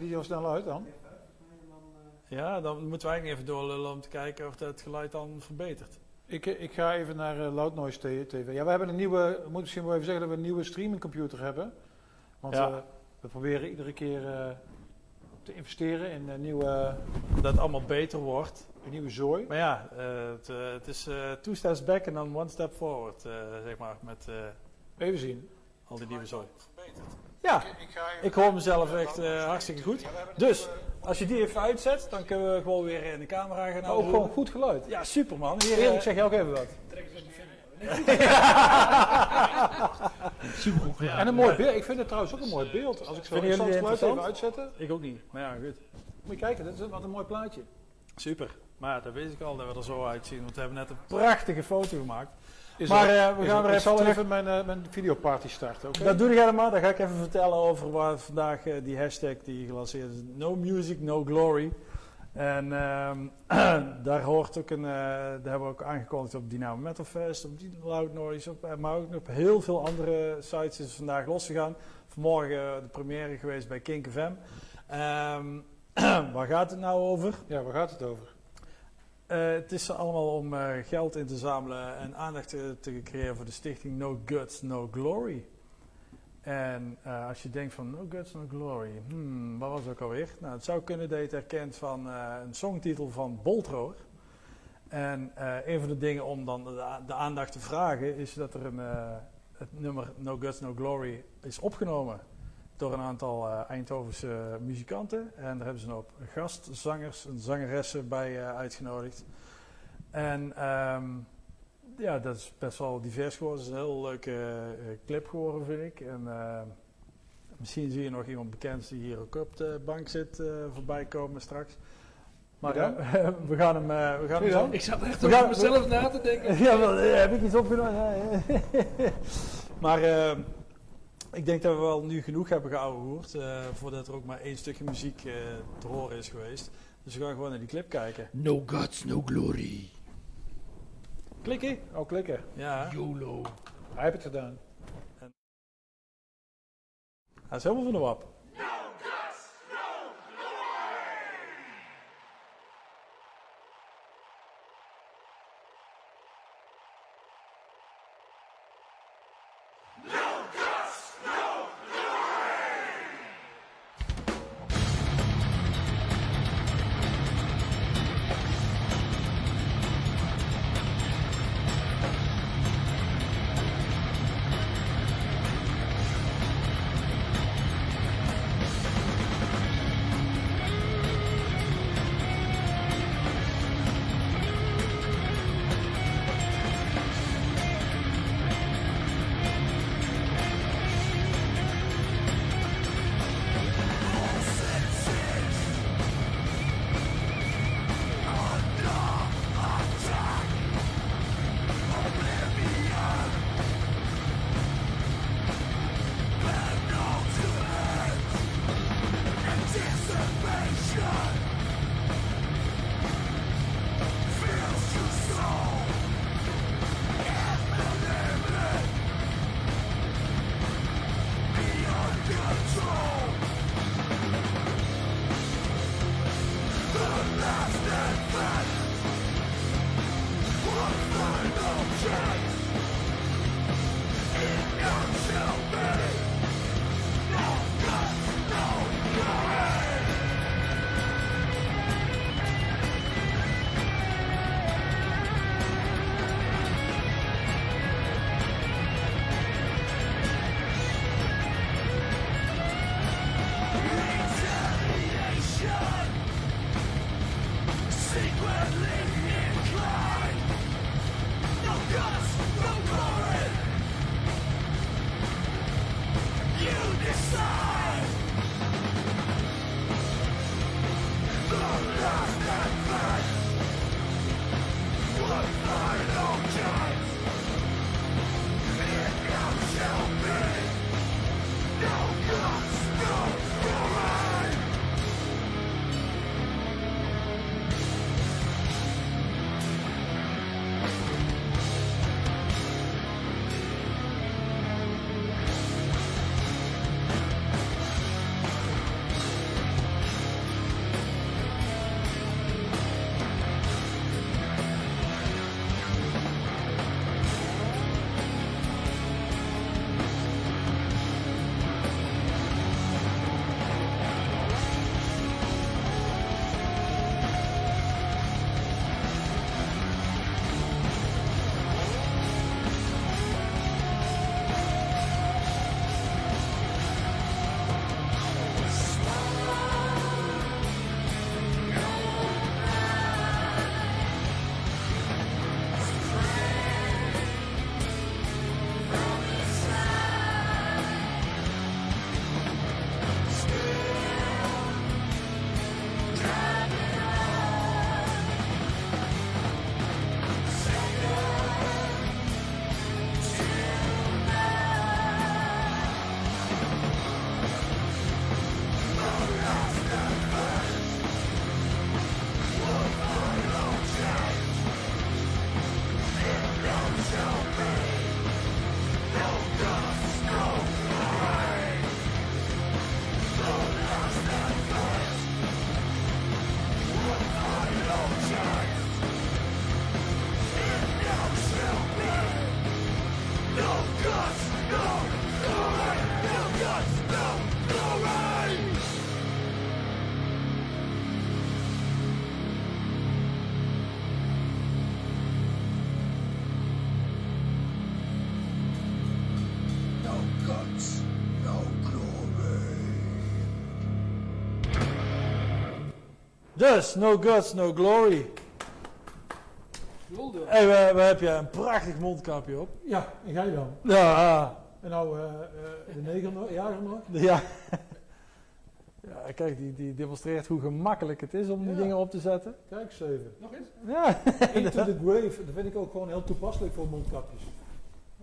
je die al snel uit dan? Ja, dan moeten we eigenlijk even doorlullen om te kijken of dat het geluid dan verbetert. Ik, eh, ik ga even naar eh, Loud Noise T- TV. Ja, we hebben een nieuwe, ik moet misschien wel even zeggen dat we een nieuwe streamingcomputer hebben. Want Ja. eh, we proberen iedere keer eh, te investeren in een nieuwe, Dat het allemaal beter wordt. een nieuwe zooi. Maar ja, eh, het, eh, het is eh, two steps back en dan one step forward, eh, zeg maar, met eh, Even zien. al die nieuwe zooi. Ja, ik hoor mezelf echt eh, hartstikke goed. Dus, als je die even uitzet, dan kunnen we gewoon weer in de camera gaan ook houden. Oh, gewoon goed geluid. Ja, super man. Hier, Erik, eh, zeg je ook even wat. Super goed gedaan. En een mooi beeld. Ik vind het trouwens ook een mooi beeld. Als ik zo ik zal het jullie geluid dit even uitzetten. ik ook niet, maar ja, goed. Moet je kijken, dat is wat een mooi plaatje. Super. Maar ja, dat weet ik al dat we er zo uitzien, want we hebben net een prachtige foto gemaakt. Is Maar eh, we gaan zal even terug. even mijn, eh, mijn videoparty starten? Dat doe ik helemaal. Dan ga ik even vertellen over waar vandaag eh, die hashtag die gelanceerd is. No music, no glory. En ehm, daar hoort ook een, daar hebben we ook aangekondigd op Dynamo Metal Fest, op Loud Noise, op, maar ook op heel veel andere sites is het vandaag losgegaan. Vanmorgen de première geweest bij Kink FM. Ehm, waar gaat het nou over? Ja, waar gaat het over? Eh, het is allemaal om eh, geld in te zamelen en aandacht te, creëren voor de stichting No Guts, No Glory. En eh, als je denkt van No Guts, No Glory, hmm, wat was het ook alweer? Nou, het zou kunnen dat je het herkent van een songtitel van Boltroor. En een van de dingen om dan de, aandacht te vragen is dat er een, het nummer No Guts, No Glory is opgenomen door een aantal eh, Eindhovense muzikanten. En daar hebben ze een hoop gastzangers en zangeressen bij eh, uitgenodigd. En ehm, ja, dat is best wel divers geworden. Het is een heel leuke eh, clip geworden, vind ik. En eh, misschien zie je nog iemand bekend die hier ook op de bank zit eh, voorbij komen straks. Maar eh, we gaan hem... eh, we gaan hem dan? Ik zat echt We over mezelf na te denken. ja, wel, eh, heb ik iets opgenomen? Maar eh, ik denk dat we wel nu genoeg hebben geouwehoerd eh voordat er ook maar één stukje muziek eh, te horen is geweest. Dus we gaan gewoon naar die clip kijken. No guts, no glory. Klikken? Oh, klikken. Ja, YOLO. Hij heeft het gedaan. hij is helemaal van de wap. Dus, no guts, no glory. Hé, hey, we, we hebben je een prachtig mondkapje op. Ja, en jij dan? Ja, En nou, eh, eh, de negen nog, jager nog? ja. Ja, kijk, die, die demonstreert hoe gemakkelijk het is om die Ja. dingen op te zetten. Kijk eens even. Nog eens? Ja. Into the grave, dat vind ik ook gewoon heel toepasselijk voor mondkapjes.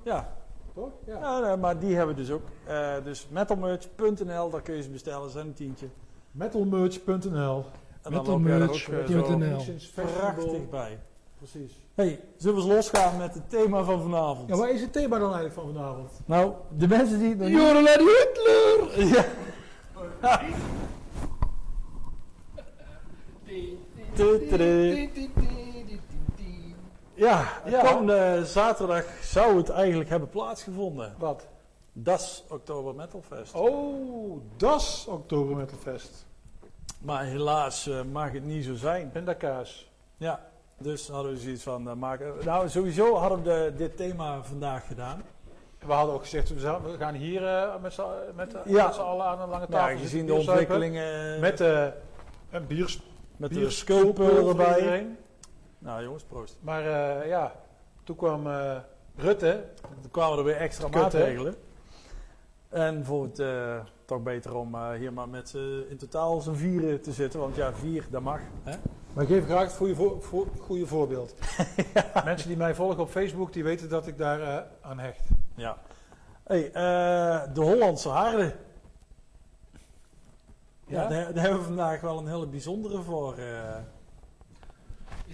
Ja, Toch? Ja. ja nee, maar die hebben we dus ook. Eh, dus metalmerch.nl, daar kun je ze bestellen, dat is een tientje. Metalmerch.nl En dan loop jij er ook eh, Metalmerch.nl. zo Sinds festival. prachtig bij. Precies. hey, zullen we eens losgaan met het thema van vanavond? Ja, waar is het thema dan eigenlijk van vanavond? Nou, de mensen die nog. Jorrelaar Hitler! Ja. Ja, Ja. komende zaterdag zou het eigenlijk hebben plaatsgevonden. Wat? Das Oktober Metal Fest. Oh, das Oktober Metalfest. Maar helaas eh, mag het niet zo zijn. Pindakaas. Ja, dus hadden we zoiets van eh, maken. Nou, sowieso hadden we de- dit thema vandaag gedaan. We hadden ook gezegd, we gaan hier eh, met z'n met, Ja. allen aan een lange tafel ja, gezien de ontwikkelingen Met een bier, met voor erbij. iedereen. Nou jongens, proost. Maar ja, toen kwam Rutte. Toen kwamen er weer extra maatregelen. En vond het toch beter om eh, hier maar met in totaal z'n vieren te zitten. Want ja, vier, dat mag. Hè? Maar ik geef graag het goede, voor, voor- goede voorbeeld. Mensen die mij volgen op Facebook, die weten dat ik daar eh, aan hecht. Ja. Hey, eh, de Hollandse Haarden. Ja, Ja? daar, daar hebben we vandaag wel een hele bijzondere voor.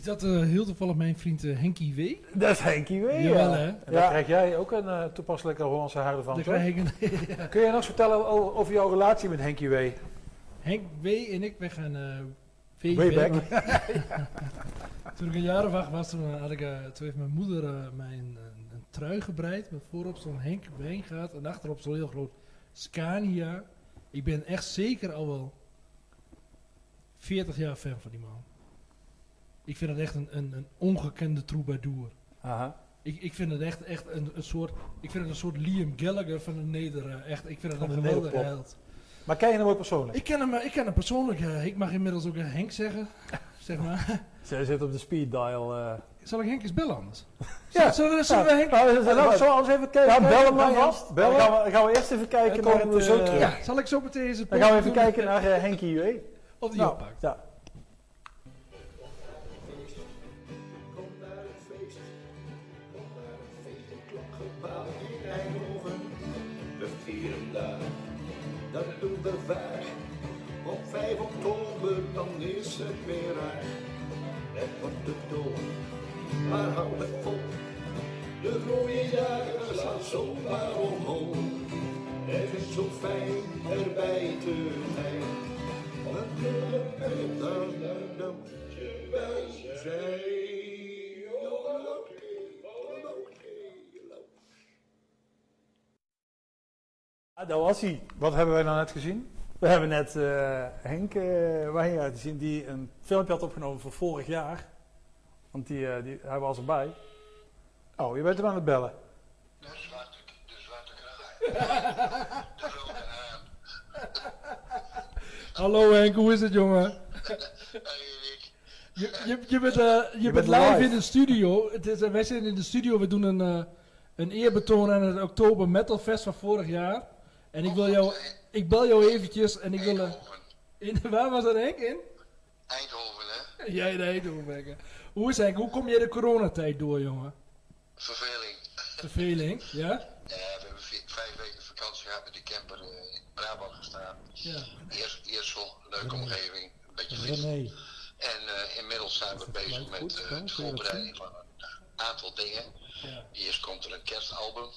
Is dat eh, heel toevallig mijn vriend eh, Henkie W? dat is Henkie Wee. Jawel hè? En Ja. daar krijg jij ook een eh, toepasselijke Hollandse haarden van. Toch? krijg ik een Kun je nog eens vertellen over jouw relatie met Henkie W? Henk W en ik, wij gaan eh Way back. Toen ik een jaar of acht was, toen, had ik, toen heeft mijn moeder mij een, een, een trui gebreid. Met voorop stond Henk Ween gaat en achterop stond heel groot Scania. Ik ben echt zeker al wel 40 jaar fan van die man. Ik vind het echt een, een, een ongekende troubadour. Aha. Ik, ik vind het echt, echt een, een soort. Ik vind het een soort Liam Gallagher van de Neder. Echt, ik vind het een geweldige held. Maar ken je hem ook persoonlijk? Ik ken hem, eh, ik ken hem persoonlijk. eh, ik mag inmiddels ook een Henk zeggen. Zeg maar. Zij zit op de speed dial. eh. Zal ik Henk eens bellen anders? Ja. Zullen we, zullen we Henk... Nou, Nou, zullen we anders even kijken? Ja, bel hem maar vast. Bellen? Dan gaan we, gaan we eerst even kijken naar we het, zo eh, terug. Ja, zal ik zo meteen eens een Dan gaan we even kijken naar eh, Henkie Wee. Of die Nou, oppakt. ja. Het weer raar. Het wordt de dood, maar hou het vol. De rode jagers gaan zomaar omhoog. Het is zo fijn erbij te zijn. Natuurlijk ben dan dan moet je wel zijn. Dat was hij. Wat hebben wij nou net gezien? We hebben net eh, Henk uh, Wijngaard gezien die een filmpje had opgenomen van vorig jaar. Want die, eh, die, hij was erbij. Oh, je bent hem aan het bellen. De zwarte, de zwarte kraai. De rode haan. Hallo Henk, hoe is het jongen? Je, je, je bent, eh, je bent bent live, live. in de studio. Het is, wij zijn in de studio, we doen een, eh, een eerbetoon aan het Oktober Metal Fest van vorig jaar. En ik wil jou, ik bel jou eventjes en ik wil... Eindhoven. in, waar was dat Henk in? Eindhoven, hè? Jij in Eindhoven. Henk. Hoe is Henk, hoe kom je de coronatijd door jongen? Verveling. Verveling, ja? Ja, we hebben vi- vijf weken vakantie gehad met de camper eh, in Brabant gestaan. Ja. Eerst, Eersel, leuke omgeving, een beetje. René. En eh, inmiddels zijn we bezig met eh, de voorbereiding van een aantal dingen. ja. Eerst komt er een kerstalbum.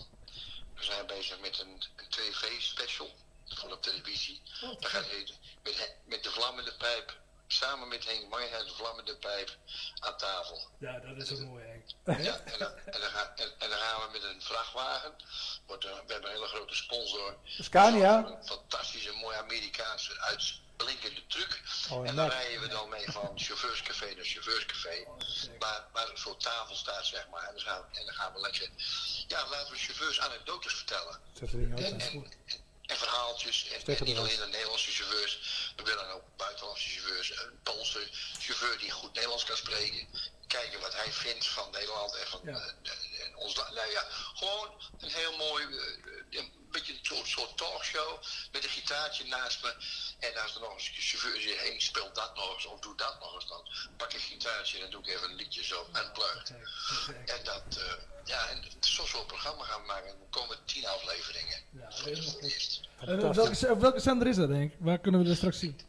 We zijn bezig met een, een 2V-special voor op televisie. Dat gaat heten met, met de vlammende pijp. Samen met Henk Meijer, de vlammende pijp, aan tafel. Ja, dat is ook mooi Henk. Ja, en, dan, en, dan gaan, en, en dan gaan we met een vrachtwagen. Wordt een, we hebben een hele grote sponsor. Scania. Een fantastische, mooie Amerikaanse uitblinkende truck. Oh, en dan net. rijden we dan mee van chauffeurscafé naar chauffeurscafé. Waar, waar een soort tafel staat, zeg maar. En dan, gaan we, en dan gaan we lekker. Ja, laten we chauffeurs anekdotes vertellen. Er uit. En, en, en verhaaltjes. En, niet alleen de Nederlandse chauffeurs, we willen ook buitenlandse chauffeurs. Een Poolse chauffeur die goed Nederlands kan spreken. Kijken wat hij vindt van Nederland en van Ja. eh, en ons. la- Nou ja, gewoon een heel mooi, eh, een beetje een soort, soort talkshow met een gitaartje naast me. En als er nog eens een chauffeur zegt, hey, speel dat nog eens of doe dat nog eens, dan pak ik een gitaartje en dan doe ik even een liedje zo unplugged. En dat, eh, ja, en zo'n soort programma gaan we maken. Er komen tien afleveringen. Ja, helemaal het eerst. Op, welke, welke zender is dat, denk ik? Waar kunnen we dat straks zien?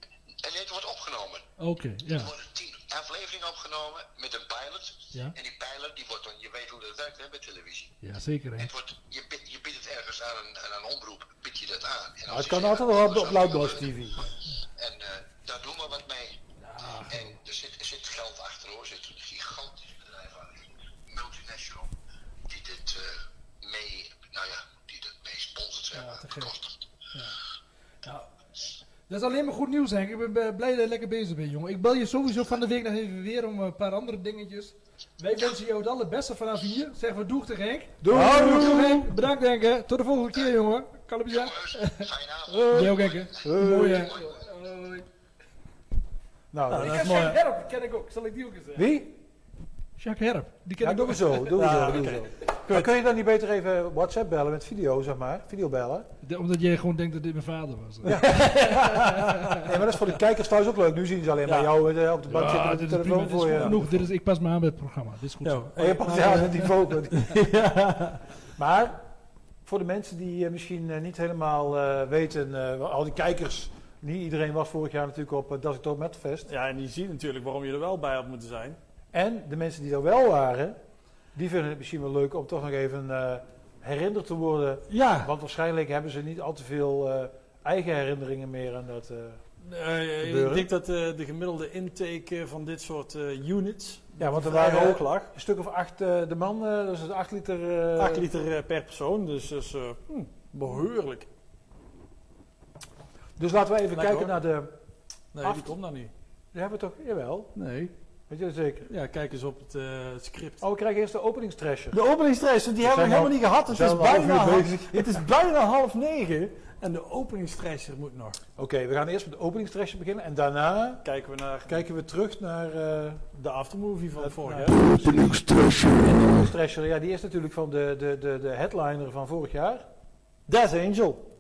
En dit wordt opgenomen. Oké, Er ja. worden tien afleveringen opgenomen met een pilot. Ja. En die pilot, die wordt dan, je weet hoe dat werkt hè, bij televisie. Ja, zeker, hè. Het wordt, je, biedt- je biedt het ergens aan een, aan een omroep, bied je dat aan. En als het kan altijd wel op, op TV. En eh, daar doen we wat mee. en er zit, er zit geld achter hoor. Er zit een gigantisch bedrijf aan. Multinational. Die dit eh, mee, nou ja, die dit mee sponsort zeg Ja, maar. Nou, dat is alleen maar goed nieuws, Henk. Ik ben blij dat je lekker bezig bent, jongen. Ik bel je sowieso van de week nog even weer om een paar andere dingetjes. Wij wensen jou het allerbeste vanaf hier. Zeggen we doeg tegen Henk. Doei! Doeg, Henk. Bedankt, Henk. hè. Tot de volgende keer, jongen. Jongens, fijne avond. Jij ook, Henk. Hoi. Mooi, hè. Nou, Nou, dat- is heb mooi. Jacques Herp, die ken ik ook. Zal ik die ook eens zeggen? wie? Jacques Herp. Die ken Ja, ik we zo. Doe we Ja, zo. Doe we zo. Maar kun je dan niet beter even WhatsApp bellen met video, zeg maar? Video bellen? De- Omdat jij gewoon denkt dat dit mijn vader was. Nee, maar dat is voor de kijkers thuis ook leuk. Nu zien ze alleen maar Ja. jou eh, op de bank zitten Ja, met de prima. telefoon Dit is voor je. genoeg. Dit is, ik pas me aan bij het programma. Dit is goed Ja. zo. Oh, je pakt ja, die vogel. Maar voor de mensen die eh, misschien eh, niet helemaal eh, weten, eh, al die kijkers, niet iedereen was vorig jaar natuurlijk op uh, Das Met Fest. Ja, en die zien natuurlijk waarom je er wel bij had moeten zijn. En de mensen die er wel waren, die vinden het misschien wel leuk om toch nog even eh, herinnerd te worden. Ja. Want waarschijnlijk hebben ze niet al te veel eh, eigen herinneringen meer aan dat. eh, Eh, ik denk dat eh, de gemiddelde intake van dit soort eh, units ja, want er waren hoog ook lag. een stuk of acht eh, de man, eh, dus het 8 liter. eh, 8 liter eh, per persoon, dus dat is eh, hm, behoorlijk. Dus laten we even Lekker, kijken hoor. naar de. Nee, Af- die komt nou niet. Die hebben we toch? Jawel. Nee. Weet je dat zeker? Ja, kijk eens op het, eh, het script. Oh, we krijgen eerst de openingstrasher. De openingsstress, die hebben we helemaal al- niet gehad. Het is, bijna half, het is bijna half negen en de openingsstresser moet nog. Oké, we gaan eerst met de openingstrasher beginnen en daarna Kijken we naar kijken we terug naar eh, de aftermovie van vorig ja. jaar. de openingstrasher. Ja, die is natuurlijk van de, de, de, de headliner van vorig jaar. Death Angel.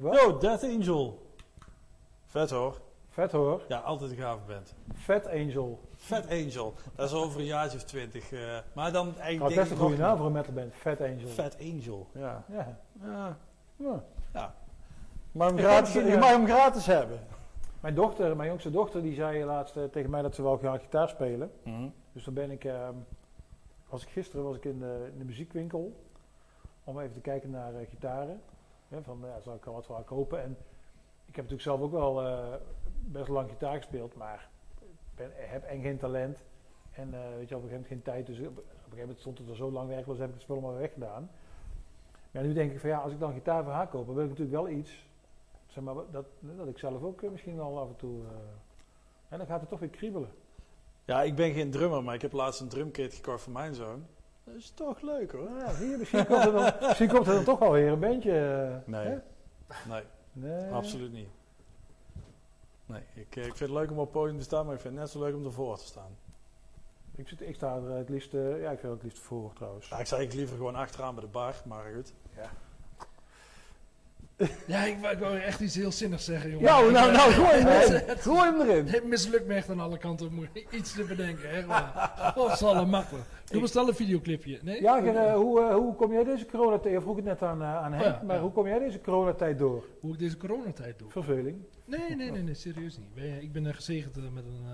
Ik wel? Yo, Death Angel. Vet hoor. Vet hoor. Ja, altijd een gave band. Vet Angel. Vet Angel. Dat is over een jaartje of twintig. eh, maar dan eigenlijk denk best een goede naam voor een metalband. Vet Angel. Vet Angel, ja. Ja. ja. hem Ik gratis, je mag hem gratis hebben. Mijn dochter, mijn jongste dochter, die zei laatst eh, tegen mij dat ze wel graag gitaar spelen. Mhm. Dus dan ben ik, ehm, was ik gisteren was ik in de, in de muziekwinkel om even te kijken naar eh, gitaren. Van, ja, zou ik er wat voor kopen? En ik heb natuurlijk zelf ook wel eh, best lang gitaar gespeeld, maar heb en geen talent. En eh, weet je, op een gegeven moment geen tijd. Dus op, een gegeven moment stond het er zo lang werkloos, heb ik het spul maar weggedaan. Maar nu denk ik van ja, als ik dan gitaar voor haar koop, wil ik natuurlijk wel iets. Zeg maar, dat, dat ik zelf ook eh, misschien wel af en toe. en dan gaat het toch weer kriebelen. Ja, ik ben geen drummer, maar ik heb laatst een drumkit gekocht voor mijn zoon. Dat is toch leuk hoor. Ja, je, misschien, komt er dan, misschien komt er dan toch wel weer een bandje. eh, Nee, hè? nee, nee. absoluut niet. Nee, ik, eh, ik vind het leuk om op het podium te staan, maar ik vind het net zo leuk om ervoor te staan. Ik, zit, ik sta er het liefst, eh, ja, ik vind er het liefst voor trouwens. Ja, ik zou eigenlijk liever gewoon achteraan bij de bar, maar goed. Ja, ik wou, ik wou echt iets heel zinnigs zeggen, jongen. Ja, Ik, nou, eh, nou, gooi hem erin. Gooi hem erin. het mislukt me echt aan alle kanten om iets te bedenken. Echt waar. Allemaal makkelijk. Doe maar snel een videoclipje. Nee? Ja, eh, hoe, eh, hoe kom jij deze coronatijd, je vroeg het net aan, eh, aan Henk, ja, maar ja. hoe kom jij deze coronatijd door? Hoe ik deze coronatijd doe. Verveling. Nee, nee, nee, nee serieus niet. Ik ben gezegend met een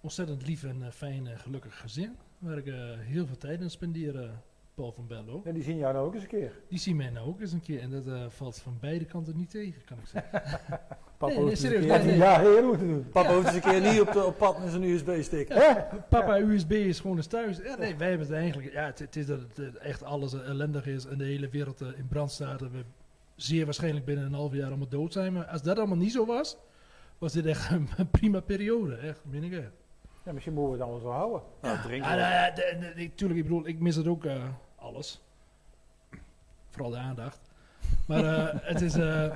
ontzettend lief en fijn en gelukkig gezin. Waar ik heel veel tijd in spendeer, Paul van Bello. En die zien jou nou ook eens een keer. Die zien mij nou ook eens een keer. En dat eh, valt van beide kanten niet tegen, kan ik zeggen. Papa Nee, hoeft nee, eens een serieus, keer- nee, nee. Ja, heel goed te doen. Papa hoeft eens een keer niet op, de, op pad met zijn USB-stick. Papa USB is gewoon eens thuis. Ja, nee, wij hebben het eigenlijk... Ja, het, het is dat het eh, echt alles eh, ellendig is en de hele wereld eh, in brand staat. En we zeer waarschijnlijk binnen een half jaar allemaal dood zijn. Maar als dat allemaal niet zo was, was dit echt een, prima periode. Echt, meen ik echt. Ja, misschien moeten we het dan wel zo houden. Nou, Ja, wel. nou ja, de- de- de- tuurlijk, ik bedoel, ik mis het ook eh, alles. Vooral de aandacht. Maar eh, het is... eh,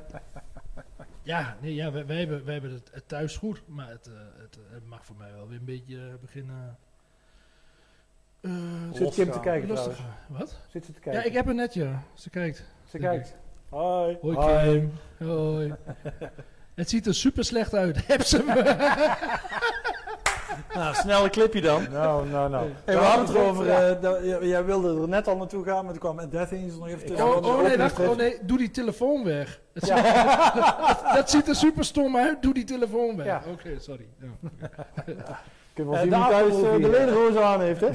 ja, nee, ja wij, wij hebben, wij hebben het, het thuis goed. Maar het, eh, het, het mag voor mij wel weer een beetje beginnen... eh, Zit hem te kijken lustig. trouwens? Wat? Zit ze te kijken? Ja, ik heb een net, ja. Ze kijkt. Ze kijkt. Hoi. Hoi, Hoi. Kim. Hoi. het ziet er super slecht uit. Heb ze me? Nou, snelle clipje dan. Nou, nou, nou. Hey, we hadden het erover, eh, dat- jij- wilde er net al naartoe gaan, maar toen kwam Death Angel nog even tussen. Oh, oh, nee, wacht, oh nee, doe die telefoon weg. Ziet- dat ziet er super stom uit, doe die telefoon weg. Ja. Oké, sorry. Ja, Kunnen we Eh, zien de wie thuis eh, de lederhozen aan heeft, hè?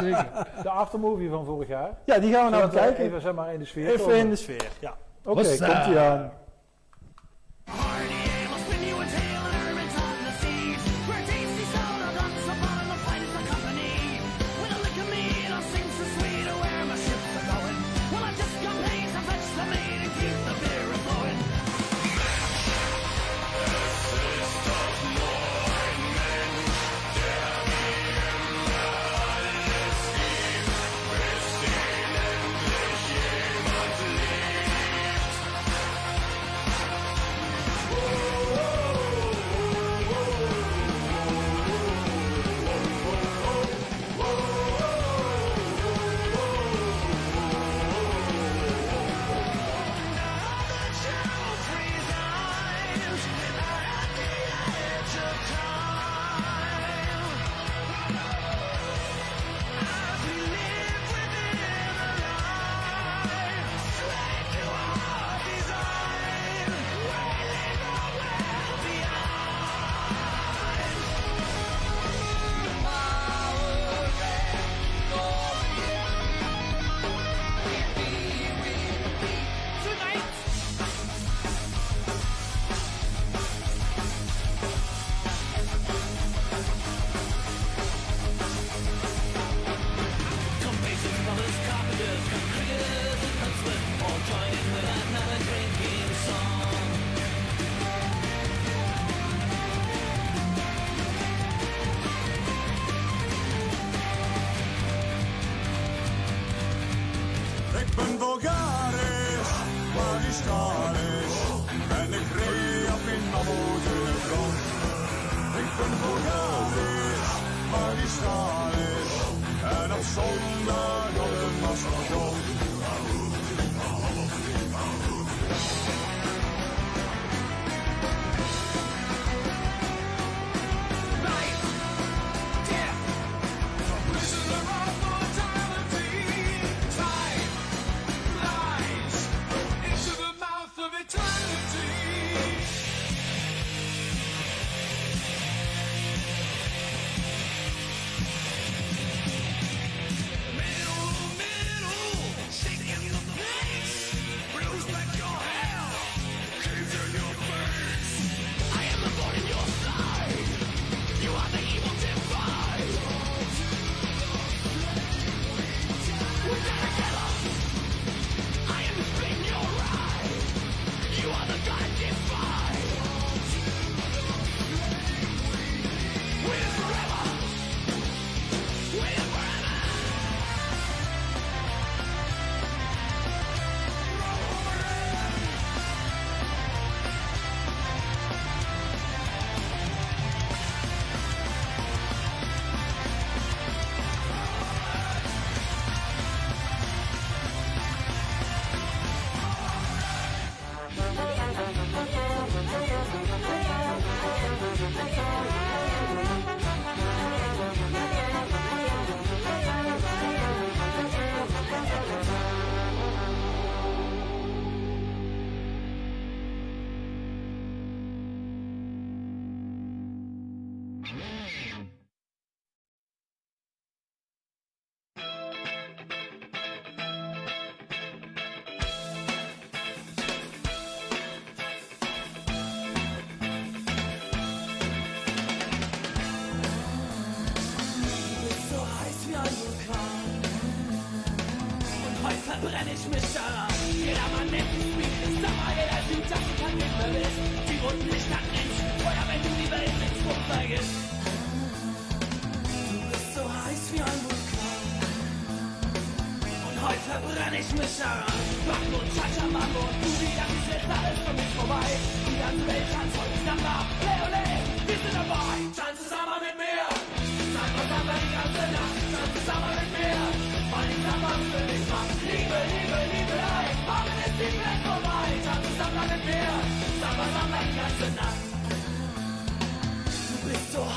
zeker. De aftermovie van vorig jaar. Ja, die gaan we nou kijken. Even, zeg maar, in de sfeer Even komen. in de sfeer, ja. Oké, Hossa. komt ie aan.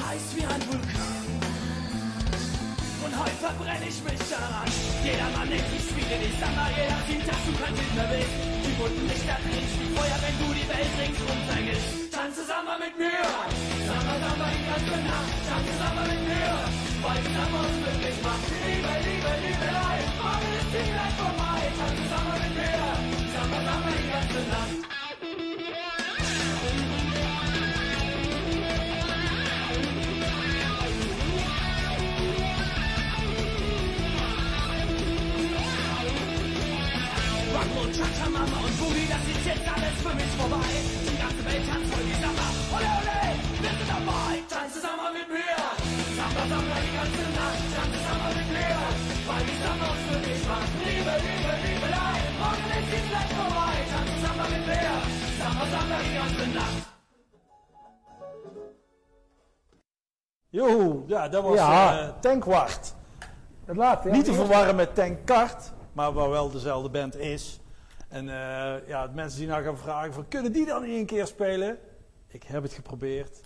Heiß wie ein Vulkan. Und heute verbrenne ich mich daran. Jeder Mann denkt, ich spiele die Samba, jeder sieht, dass du kein mehr willst. Die bunten Lichter drehen wie Feuer, wenn du die Welt ringsrum vergisst. Tanze Samba mit mir, Samba, Samba die ganze Nacht. Tanze Samba mit mir, weil Samba uns glücklich macht. Liebe, Liebe, Liebelei, morgen ist die Welt vorbei. Tanze Samba mit mir, Samba, Samba die ganze Nacht. Das ist jetzt alles für mich vorbei. Die ganze Welt tanzt voll die Samba. Ole, ole, wir sind dabei. Tanze Samba mit mir. Samba, Samba die ganze Nacht. Tanze Samba mit mir. Weil die Samba uns für mich macht. Liebe, Liebe, Liebelei. Morgen ist die Welt vorbei. Tanze Samba mit mir. Samba, Samba die ganze Nacht. Joe, ja, dat was Ja. Tankwart. Het ja, Niet te verwarren met Tankkart, maar waar wel dezelfde band is. En eh, ja, de mensen die nou gaan vragen van, kunnen die dan niet een keer spelen? Ik heb het geprobeerd.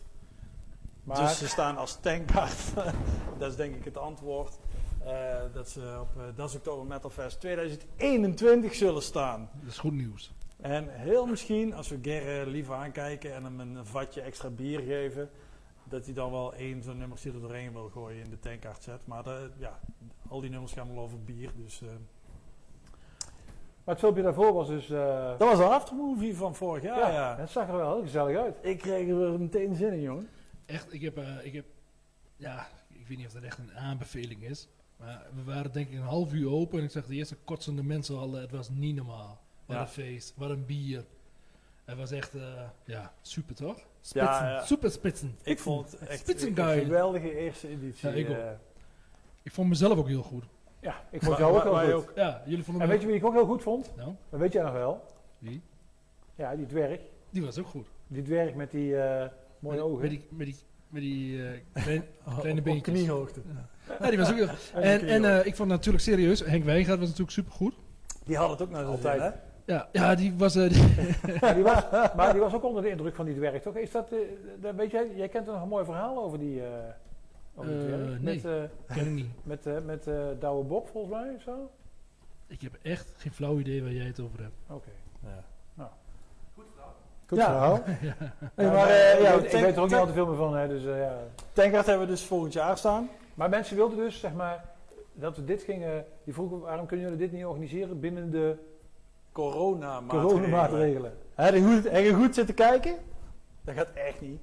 Maar Dus ze staan als Tankkart. dat is denk ik het antwoord. Eh, dat ze op eh Das Oktober Metal Fest 2021 zullen staan. Dat is goed nieuws. En heel misschien, als we Gerre liever aankijken en hem een vatje extra bier geven, dat hij dan wel één zo'n nummer er doorheen wil gooien in de tankkaart zet. Maar de, ja, al die nummers gaan wel over bier. Dus, Maar het filmpje daarvoor was dus... eh, dat was de aftermovie van vorig jaar. Ja, Het zag er wel heel gezellig uit. Ik kreeg er meteen zin in, jongen. Echt, ik heb, eh, ik heb, ja, ik weet niet of dat echt een aanbeveling is. Maar we waren denk ik een half uur open en ik zag de eerste kotsende mensen al, het was niet normaal. Wat Ja. een feest, wat een bier. Het was echt, eh, ja, super toch? Spitsen, Ja, ja. super spitsen. Ik vond het echt een geweldige eerste editie. Ja, ik ook. Ik vond mezelf ook heel goed. Ja, ik vond jou ook je goed. ook- Ja, jullie vonden En weet je wie ik ook heel goed vond? Nou, Dat weet jij nog wel. wie? Ja, die dwerg. Die was ook goed. Die dwerg met die eh, mooie met, ogen. Met die, met die, met die eh, klein- kleine op beentjes. kniehoogte. Ja, die was ook heel En, en eh, ik vond natuurlijk serieus, Henk Wijngaard was natuurlijk super goed. Die had het ook naar zijn Altijd. zin, hè? Ja, ja, die was... eh, die- Ja, die was, maar die was ook onder de indruk van die dwerg, toch? Is dat, eh, dat weet jij, jij kent er nog een mooi verhaal over die, eh nee. Met, eh, ken ik niet. met, eh, met eh Douwe Bob, volgens mij, of zo? Ik heb echt geen flauw idee waar jij het over hebt. Oké. Ja. Goed Ja. verhaal. ja. Nee, Ja, maar, eh, ja, ik, weet er ook niet al te veel meer van, hè, dus eh, ja. Tankkaart hebben we dus volgend jaar staan. Maar mensen wilden dus, zeg maar, dat we dit gingen... Die vroegen, waarom kunnen jullie dit niet organiseren binnen de Corona coronamaatregelen? Heb je goed, heb je goed zitten kijken? Dat gaat echt niet.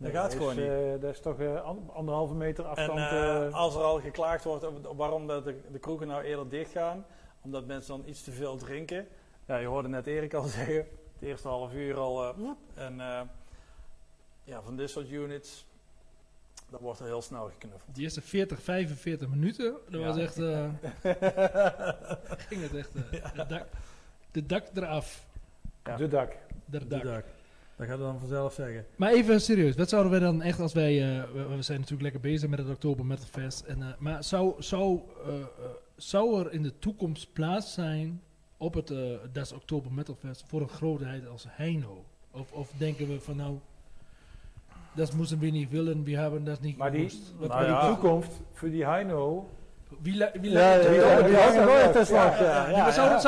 Dat gaat is, gewoon niet. eh, dat is toch eh, an- anderhalve meter En afstand. eh, eh, als er al geklaagd wordt over waarom dat de, de kroegen nou eerder dicht gaan, omdat mensen dan iets te veel drinken. Ja, je hoorde net Erik al zeggen, het eerste half uur al. eh, en eh, ja, van dit soort units, dat wordt er heel snel geknuffeld. Die eerste 40, 45 minuten, dat Ja. was echt... eh, ging het echt... eh, de, dak, de dak eraf. Ja. De dak. Der dak. Dat gaat dan vanzelf zeggen. Maar even serieus, wat zouden wij dan echt als wij... eh, we, we zijn natuurlijk lekker bezig met het Oktober Metal Fest. En, eh, maar zou, zou, eh, eh, zou er in de toekomst plaats zijn op het eh Das Oktober Metal Fest voor een grootheid als Heino? Of, of denken we van nou, dat moeten we niet willen, we hebben dat niet Maar die, maar Nou die ja. toekomst voor die Heino. Wie, wie Ja, laat- ja, wie- ja, wie- die wie- hangen wie- nooit wie- te slag, ja, ja, ja. ja, Maar zou ja.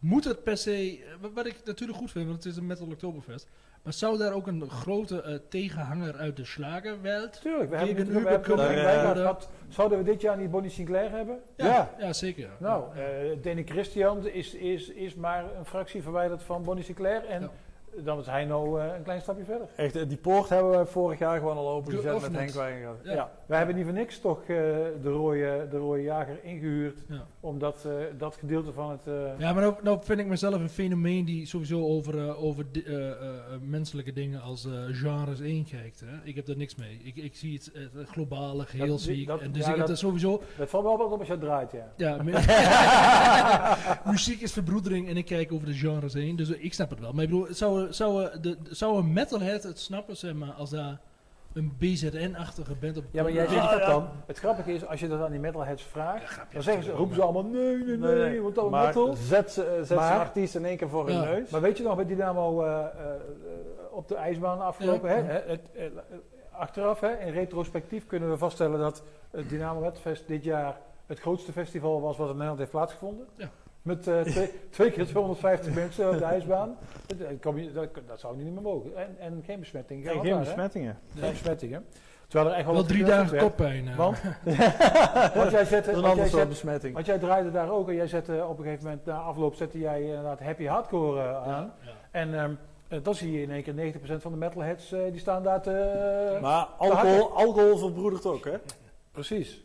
Een moet het per se, eh, wat- ik natuurlijk goed vind, want het is een Metal Oktoberfest, maar zou daar ook een grote eh, tegenhanger uit de slagerwereld? Tuurlijk, we hebben we Uber het kunnen. Zouden we dit jaar niet Bonnie Sinclair hebben? Ja, ja. zeker. ja. Nou, Ja. eh Danny Christian is, is, is maar een fractie verwijderd van Bonnie Sinclair. En Ja. Dan is Heino eh, een klein stapje verder. Echt, eh, die poort hebben we vorig jaar gewoon al opengezet met. Henk Wijngaard. Ja. Ja. Wij hebben niet voor niks toch eh, de, rode, de rode jager ingehuurd. Ja. Omdat eh, dat gedeelte van het... eh, Ja, maar nou, nou vind ik mezelf een fenomeen die sowieso over, over di- eh, eh, eh, menselijke dingen als eh, genres heen kijkt. Hè. Ik heb daar niks mee. Ik, ik zie het, het globale geheel Dat- zie ik. dat- en dus ja, ik heb dat- sowieso... Dat valt wel wat op als je het draait, ja. Ja, mu- muziek is verbroedering en ik kijk over de genres heen. Dus ik snap het wel. Maar ik bedoel, zou, zou, de, zou een metalhead het snappen, zeg maar, als daar een BZN-achtige band op... Ja, maar jij zegt dat ja. dan. Het grappige is, als je dat aan die metalheads vraagt, dan zeggen ze, roepen ze allemaal nee, nee, nee, Nee, nee. want dat maar metal. zet, ze- eh, zet Maar- artiest in één keer voor Ja. hun neus. Maar weet je nog, met Dynamo eh, eh, eh, op de ijsbaan afgelopen, Ja. hè? Het, het, eh, achteraf, hè, in retrospectief kunnen we vaststellen dat het Dynamo Redfest dit jaar het grootste festival was wat in Nederland heeft plaatsgevonden. Ja. Met eh, twee, twee keer 250 mensen op de ijsbaan. Dat, je- dat, dat zou niet meer mogen. En, en geen besmetting. En gehad geen daar, hè? besmettingen. Geen besmettingen. Terwijl er echt wel, Wel wat drie dagen koppijn. eh. Want, want jij zette, een ander soort zet, besmetting. want jij draaide daar ook en jij zette op een gegeven moment na afloop zette jij inderdaad happy hardcore eh, aan. Ja. En ehm, eh, dan zie je in één keer 90% van de metalheads eh, die staan daar te. Maar alcohol, alcohol verbroedert ook, hè? Precies.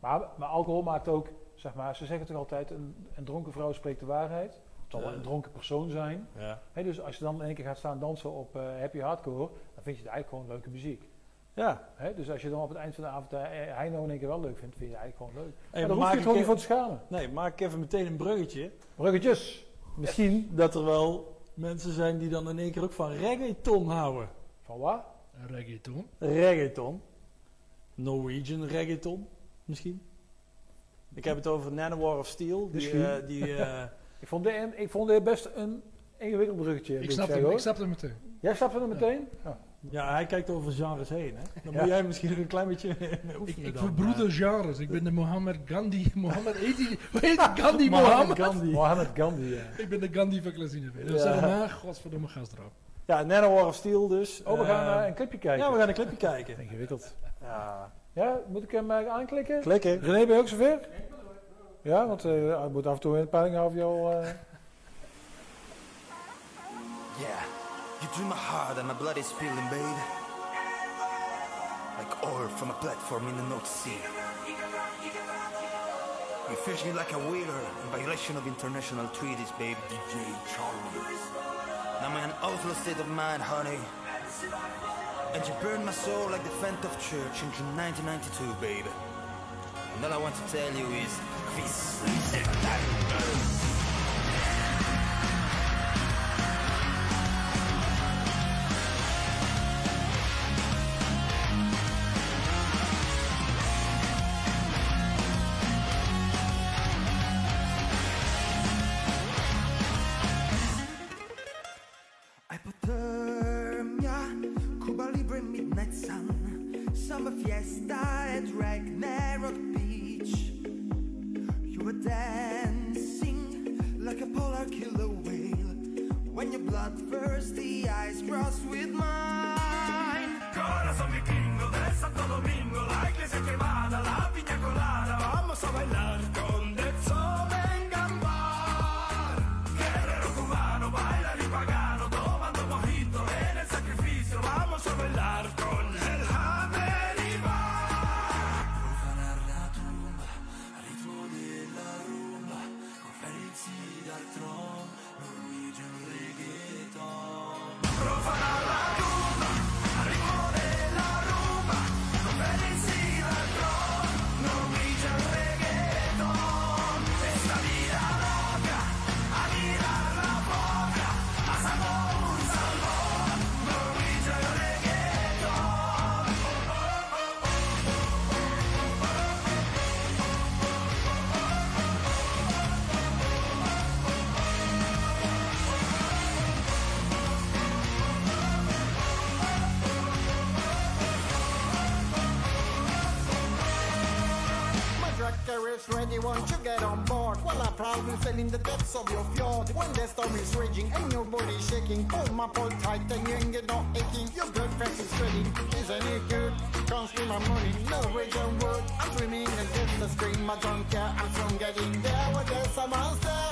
Maar, maar alcohol maakt ook, zeg maar, ze zeggen toch altijd: een, een dronken vrouw spreekt de waarheid. Het zal wel een dronken persoon zijn. Ja. Hè, dus als je dan in één keer gaat staan dansen op eh, happy hardcore, dan vind je het eigenlijk gewoon leuke muziek. Ja. Hè, dus als je dan op het eind van de avond eh, Heino in één keer wel leuk vindt, vind je het eigenlijk gewoon leuk. Hey, maar daar hoef maak je ik gewoon niet voor te schamen. Nee, maak ik even meteen een bruggetje. Bruggetjes. Misschien dat er wel mensen zijn die dan in één keer ook van reggaeton houden. Van wat? Reggaeton. Reggaeton. Norwegian reggaeton, misschien. Ik heb het over Nanowar of Steel. Die, eh, die, eh, Ik vond dit, ik vond dit best een ingewikkeld bruggetje. Ik snap hem, ik snap hem meteen. Jij snapte het meteen? Ja. ja, hij kijkt over genres heen. Hè? Dan Ja. moet jij misschien nog een klein beetje Ik, oefenen. ik verbroeder genres. Ik ben de Mohammed Gandhi. Mohammed, heet die, hoe heet die? Gandhi Mohammed Mohammed? Gandhi. Mohammed Gandhi, ja. Ik ben de Gandhi van Klazineveen. Dus Ja. zeg maar, godverdomme gast erop. Ja, Nanowar of Steel dus. Oh, we gaan Eh, eh, een clipje kijken. Ja, we gaan een clipje kijken. Ingewikkeld. Ja. Ja, moet ik hem eh, aanklikken? Klikken. René, ben je ook zover? Ja, want eh ik moet af en toe in de peiling houden je al... eh, Yeah, you dream my heart and my blood is spilling, babe. Like oil from a platform in the North Sea. You fish me like a whaler in violation of international treaties, babe. DJ Charlie. Now I'm in an outlaw state of mind, honey. And you burned my soul like the Fent of Church in June 1992, babe. And all I want to tell you is, peace. Hypothermia, is ready, won't you get on board? Well, I proudly sail in the depths of your fjord. When the storm is raging and your body shaking, pull my pole tight and you ain't get no aching. Your blood is spreading, isn't it good? Can't spend my money, no region wood. I'm dreaming and against the stream, I don't care. I'm soon getting there when there's a monster.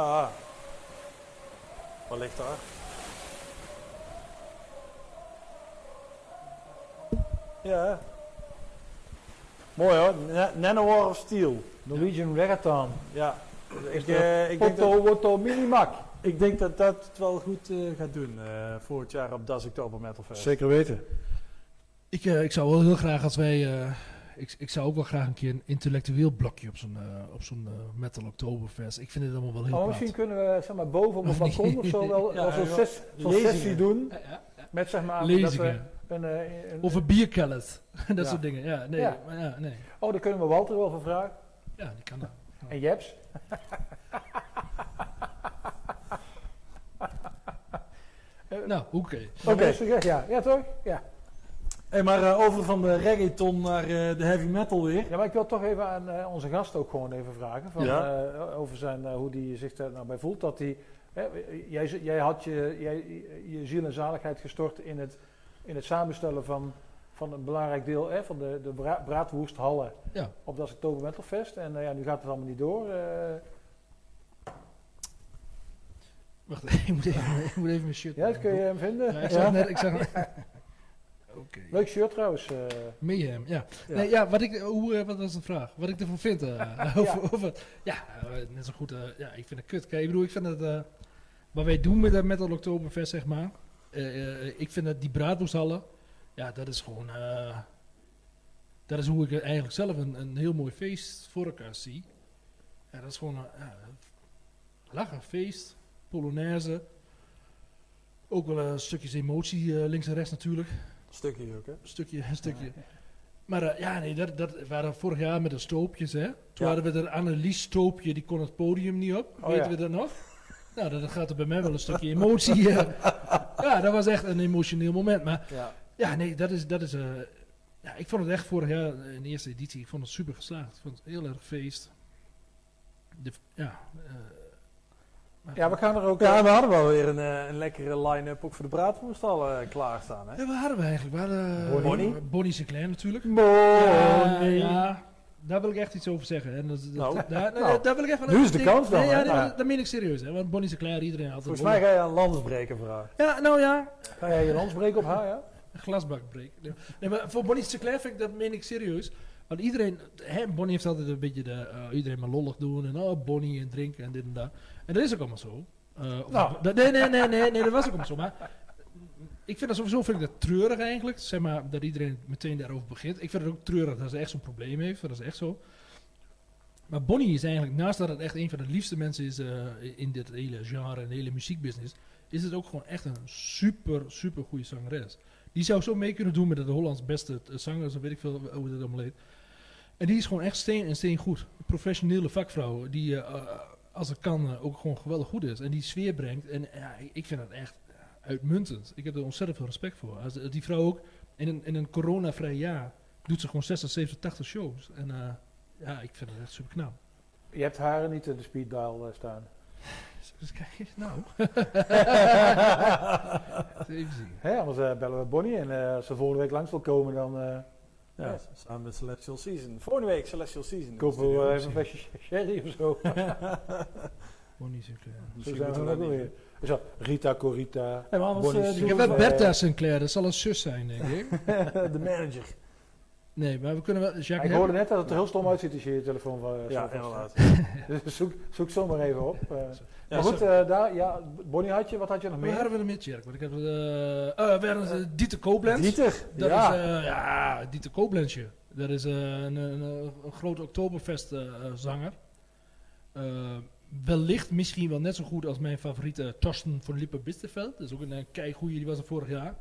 Ja. Wat ligt daar? Ja. Mooi hoor. Na- Nanowar of Steel. Norwegian Reggaeton. Ja. Is Ik, dat eh, ik, denk dat, Otto, Minimac. ik denk dat dat het wel goed eh, gaat doen eh volgend jaar op Das Oktober Metal Fest. Zeker weten. Ik, eh, ik zou wel heel graag als wij... ik, ik zou ook wel graag een keer een intellectueel blokje op zo'n eh, op zo'n eh, Metal Oktoberfest. Ik vind het allemaal wel heel Oh, misschien kunnen we zeg maar, boven op niet? balkon of zo wel Ja, zo'n ses- Lezingen. sessie doen. Met zeg maar dat Lezingen. we een, eh, een- Of een bierkellet. dat soort dingen. Ja, nee. Ja. Maar ja, nee. Oh, daar kunnen we Walter wel voor vragen. Ja, die kan dat. En Jeps. Nou, oké. Oké, ja, ja toch? Ja. Hey, maar eh, over van de reggaeton naar eh, de heavy metal weer. ja, maar ik wil toch even aan eh, onze gast ook gewoon even vragen. Van, Ja. eh, over zijn, eh, hoe hij zich daar nou bij voelt. Dat hij, jij, jij had je, jij, je ziel en zaligheid gestort in het, in het samenstellen van, van een belangrijk deel hè, van de, de bra braadwoesthallen Ja. op dat Oktober Metal Fest. En ja, nu gaat het allemaal niet door. eh. Wacht, ik moet even, ik moet even mijn shirt ja, dat kun je hem vinden. Ja, ik Ja. zag net... Ik zag, Oké. Leuk shirt trouwens. eh. Mayhem, ja. Ja. Nee, ja, wat, ik, hoe, eh, wat was de vraag? Wat ik ervan vind? eh, over, over, ja, net zo goed. eh, ja, ik vind het kut. Kijk, ik bedoel, ik vind het... eh, wat wij doen met dat Metal Oktoberfest, zeg maar. eh, eh, ik vind dat die braadwoesthallen... Ja, dat is gewoon... eh, dat is hoe ik eigenlijk zelf een, een heel mooi feest voor elkaar zie. Ja, dat is gewoon... ja, lachen, feest, polonaise. Ook wel een stukjes emotie eh, links en rechts natuurlijk Stukje ook, hè? een stukje, een stukje. Maar eh, ja, nee, dat, dat waren vorig jaar met de stoopjes, hè. Toen hadden we er Annelies Stoopje, die kon het podium niet op. Oh, Weten we dat nog? Nou, dat gaat er bij mij wel een stukje emotie. eh. ja, dat was echt een emotioneel moment. Maar Ja. ja, nee, dat is... Dat is eh, ja, ik vond het echt vorig jaar, in de eerste editie, ik vond het super geslaagd. Ik vond het heel erg feest. De, ja, Ja, we gaan er ook... Ja, eh, we hadden wel weer een, eh, een lekkere line-up ook voor de braadvoerstal eh klaarstaan, hè? Ja, waar hadden we eigenlijk? We hadden, Bonnie? Bonnie Sinclair natuurlijk. Ja, Bonnie. ja, daar wil ik echt iets over zeggen. En dat, dat, Nou, daar, nee, nou, daar wil ik even nu is de kans dan, Nee, ja, Ja. dat, dat meen ik serieus. Hè, want Bonnie Sinclair, iedereen had Volgens mij ga je aan landsbreken vragen. Ja, nou ja, Ga jij je lans breken op haar, ja? een glasbak breken. Nee, nee, maar voor Bonnie Sinclair vind ik, dat meen ik serieus. Want iedereen, hè, Bonnie heeft altijd een beetje de, iedereen maar lollig doen en oh, Bonnie en drinken en dit en dat. En dat is ook allemaal zo. Eh, Nou. dat- nee, nee, nee, nee, nee, dat was ook allemaal zo. Maar ik vind dat sowieso vind ik dat treurig eigenlijk. Zeg maar dat iedereen meteen daarover begint. Ik vind het ook treurig dat ze echt zo'n probleem heeft. Dat is echt zo. Maar Bonnie is eigenlijk, naast dat het echt een van de liefste mensen is eh, in dit hele genre en de hele muziekbusiness, is het ook gewoon echt een super, super goede zangeres. Die zou zo mee kunnen doen met de Hollands beste eh, zangers, of weet ik veel hoe dat allemaal heet. En die is gewoon echt steen en steen goed. Een professionele vakvrouw die, als het kan, eh, ook gewoon geweldig goed is. En die sfeer brengt. En ja, ik- vind het echt uitmuntend. Ik heb er ontzettend veel respect voor. Als, eh, die vrouw ook in een, in een coronavrij jaar doet ze gewoon 60, 70, 80 shows. En eh, ja, ik vind het echt super knap. Je hebt haar niet in de speed dial staan. Dus kijk, nou. Even zien. Hè, anders bellen we Bonnie en als ze volgende week langs wil komen, dan Ja, samen met Celestial Season. Volgende week Celestial Season. kopen we wel even een flesje sherry of zo. Bonnie Sinclair. Zo zijn we dan ook dat weer. Zo, Rita Corita. Nee, maar anders, eh, Ik die heb Bertha Sinclair, dat zal een zus zijn, denk ik. de manager. Nee, maar we kunnen wel. Jacques, ik hoorde net dat het er heel stom uitziet als je je telefoon van Ja, inderdaad. Dus zoek, zoek zomaar even op. eh. Ja, maar goed, zo- eh, daar, ja, Bonnie had je, wat had je nog Waar meer? hadden we er met Jerk? Want ik heb. eh eh, we hadden Dieter Koblenz. Dieter, Dat ja. is, eh, ja, Dieter Koblenzje. Dat is een, een, een groot Oktoberfest eh, eh, zanger. Eh, wellicht misschien wel net zo goed als mijn favoriete Torsten van Lippe Bisterveld. Dat is ook een, uh, keigoeie, die was er vorig jaar.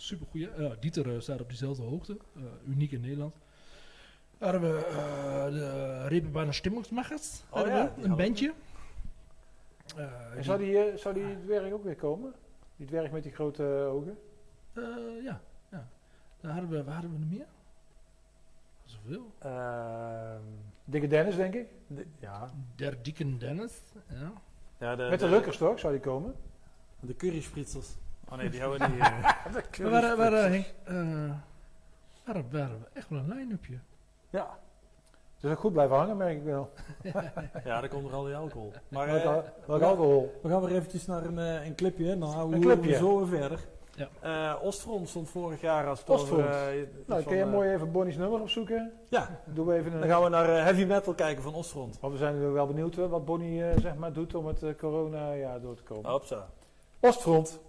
Ook een supergoeie. Ja, Dieter eh, staat op diezelfde hoogte. Eh, uniek in Nederland. Dan hadden we eh, de Reeperbahner Stimmungsmachers. Oh ja, een bandje. Eh, En die- zou die, eh, zou die dwerg ook weer komen? Die dwerg met die grote eh, ogen? eh, ja, ja. Dan hadden we, waar hadden we nog meer? Zoveel. Ehm, Dikke Dennis, denk ik. de- ja. Der Dicken Dennis. Ja. ja de, Met de Rukkers toch, zou die komen? De curryspritzels. Oh nee, die houden niet. eh, We waren, waren, Henk, eh, waren, waren we echt wel een line-upje. ja. Dus ook goed blijven hangen, merk ik wel. ja, daar komt er al die alcohol. Maar Welk, eh, welk ja. alcohol? we gaan weer eventjes naar een, eh, een clipje. Dan houden Een we clipje. zo weer verder. Ja. Eh, Oostfront stond vorig jaar als het Oostfront. eh, Nou, kun je mooi even Bonnie's nummer opzoeken? Ja, Doen we even dan gaan we naar eh, heavy metal kijken van Oostfront. Want we zijn wel benieuwd wat Bonnie eh, zeg maar, doet om het eh, corona jaar door te komen. Hopsa. Oostfront.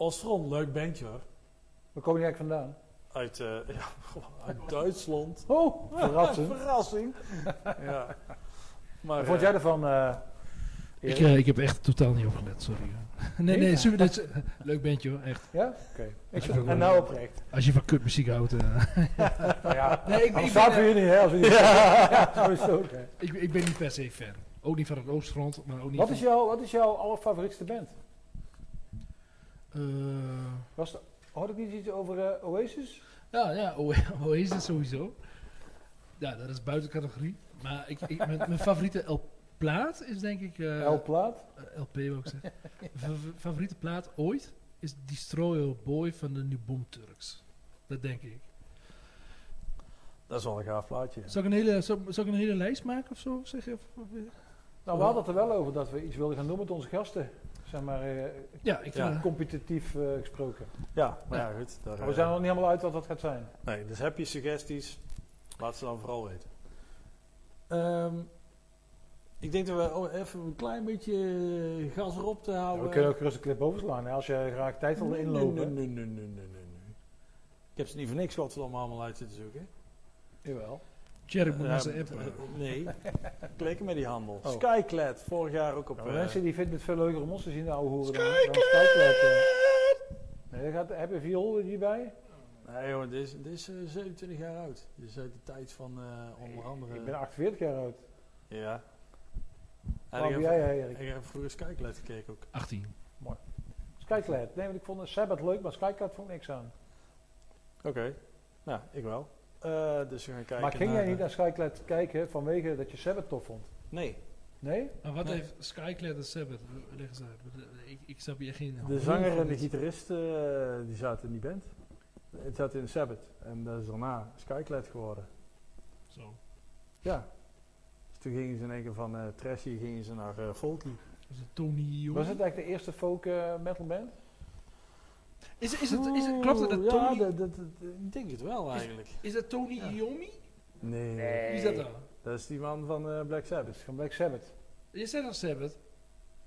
Ostron, leuk bandje hoor. Waar kom je eigenlijk vandaan? Uit, eh, ja, uit Duitsland. Oh, verrassend. Verrassing. ja. Maar, Wat vond eh, jij ervan? eh Ik, ik heb echt totaal niet opgelet, sorry. Nee, nee, Nee? super, is, leuk bandje hoor, echt. ja? Oké. En nou oprecht. Als je van kutmuziek houdt. eh, Nou ja, nee, ik, ik, ben, voor eh, jullie, hè? Als ja, hè. ik, ik ben niet per se fan. Ook niet van het Oostfront, maar ook niet Wat van... is, jouw, wat is jouw allerfavorietste band? Eh, Was er, had ik niet iets over eh, Oasis? ja, ja, O- Oasis sowieso. Ja, dat is buiten categorie. Maar ik, ik, mijn, mijn favoriete L-plaat is denk ik... eh, El Plaat? eh, LP wil ik zeggen. Favoriete plaat ooit is Destroyer Boy van de New Boom Turks. Dat denk ik. Dat is wel een gaaf plaatje. Zal ik een hele, zal, zal ik een hele lijst maken of zo? Zeg je, Nou, we hadden het er wel over dat we iets wilden gaan doen met onze gasten. Zeg maar, eh, ja, ik vind Ja. het- competitief eh, gesproken. Ja, maar ja, goed. Daar, Maar we eh, zijn er nog niet helemaal uit wat dat gaat zijn. Nee, dus heb je suggesties, laat ze dan vooral weten. Ehm, ik denk dat we oh, even een klein beetje eh, gas erop te Ja, houden. we kunnen ook rustig clip overslaan. Hè, als je graag tijd wil Nee, inlopen. Nee, nee, nee, nee, nee, nee, nee. Ik heb ze niet voor niks wat we allemaal uit zitten zoeken. Jawel. Tjerk moet naar zijn app. eh, eh. nee, klikken met die handel. Oh. Skyclad, vorig jaar ook op... Ja, eh, maar mensen die vinden het veel leuker om ons te zien, de ouwe hoeren. dan- dan Skyclad, eh. Nee, dat gaat, heb je viool hierbij? Nee jongen, dit is, dit is eh, 27 jaar oud. Dit is uit de tijd van eh, onder andere... Ik ben 48 jaar oud. Ja. En Waar ik ben heb, jij, Erik? ik heb vroeger Skyclad gekeken ook. 18. Skyclad. Nee, want ik vond Sabbath leuk, maar Skyclad vond ik niks aan. Oké. Nou, ik wel. Eh, dus we gaan kijken maar ging jij niet eh, naar Skyclad kijken vanwege dat je Sabbath tof vond? Nee. Nee? Maar wat Nee. heeft Skyclad en Sabbath? Leg eens uit. Ik, ik snap hier geen... De zanger en de gitarist, eh, die zaten in die band. Het zat in Sabbath. En dat is daarna Skyclad geworden. Zo. Ja. Dus toen gingen ze in één keer van eh trashy gingen ze naar eh folky. Is het Tony Jong? Was het eigenlijk de eerste folk eh, metal band? Is, is, het, is het, klopt het dat Tony... Ja, dat, dat, dat- ik denk het wel eigenlijk. Is dat Tony Iommi? Nee. Wie is dat dan? Dat is die man van eh, Black Dat Sabbath. van Black Sabbath. Je zegt al Sabbath.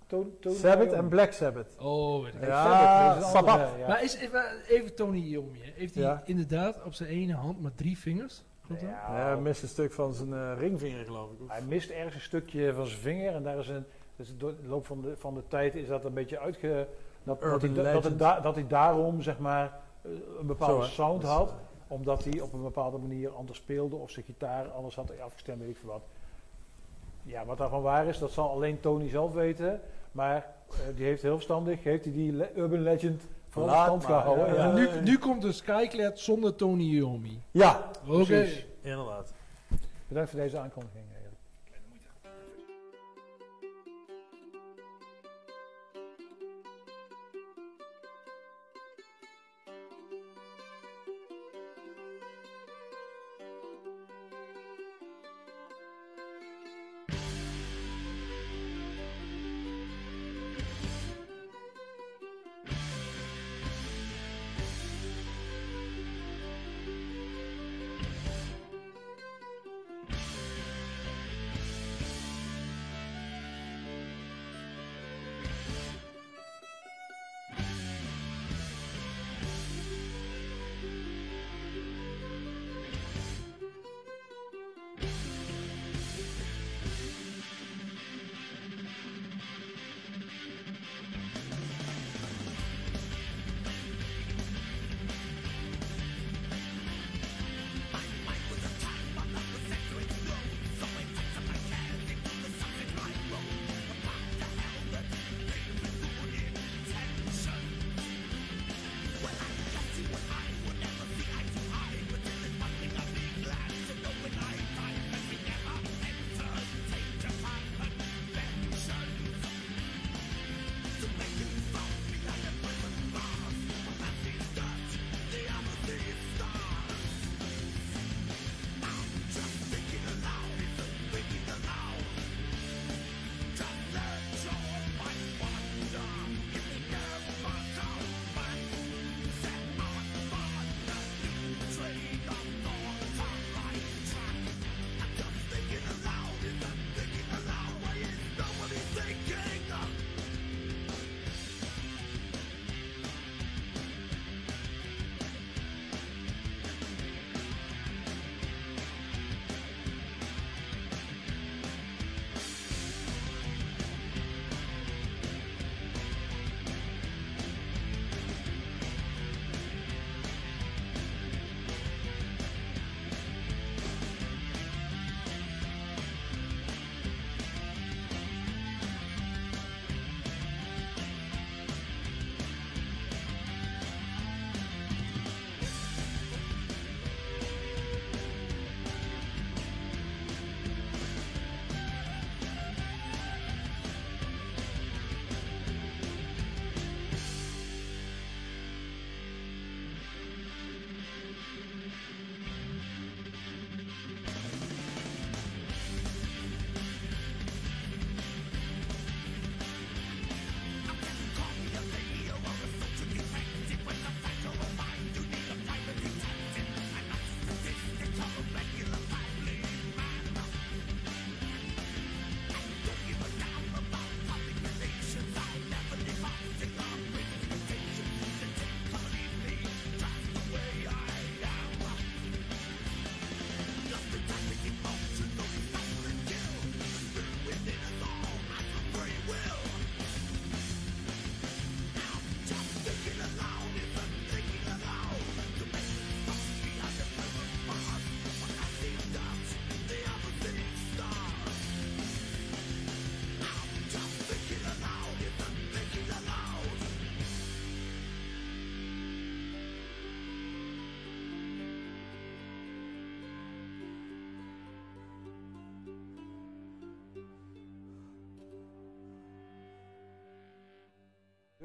To- Tony Sabbath Iommi. en Black Sabbath. Oh, weet ik. Nee, Ja, Sabbath, dat andere, ja. Maar is, even Tony Iommi. hè. Heeft hij Ja. inderdaad op zijn ene hand maar drie vingers? Klopt dat? Ja, Ja, hij mist een stuk van zijn eh, ringvinger geloof ik. Hij mist ergens een stukje van zijn vinger en daar is een. Dus door de loop van de, van de tijd is dat een beetje uitge. Dat, dat, hij, dat, het legend. da- dat hij daarom zeg maar eh, een bepaalde Zo, sound had, omdat hij op een bepaalde manier anders speelde of zijn gitaar anders had afgestemd, weet ik veel wat. Ja, wat daarvan waar is, dat zal alleen Tony zelf weten. Maar eh, die heeft heel verstandig, heeft hij die le- urban legend voor de stand gehouden. ja. Nu, nu komt de Skyclad zonder Tony Iommi. Ja, Oké. Precies. inderdaad. Bedankt voor deze aankondiging.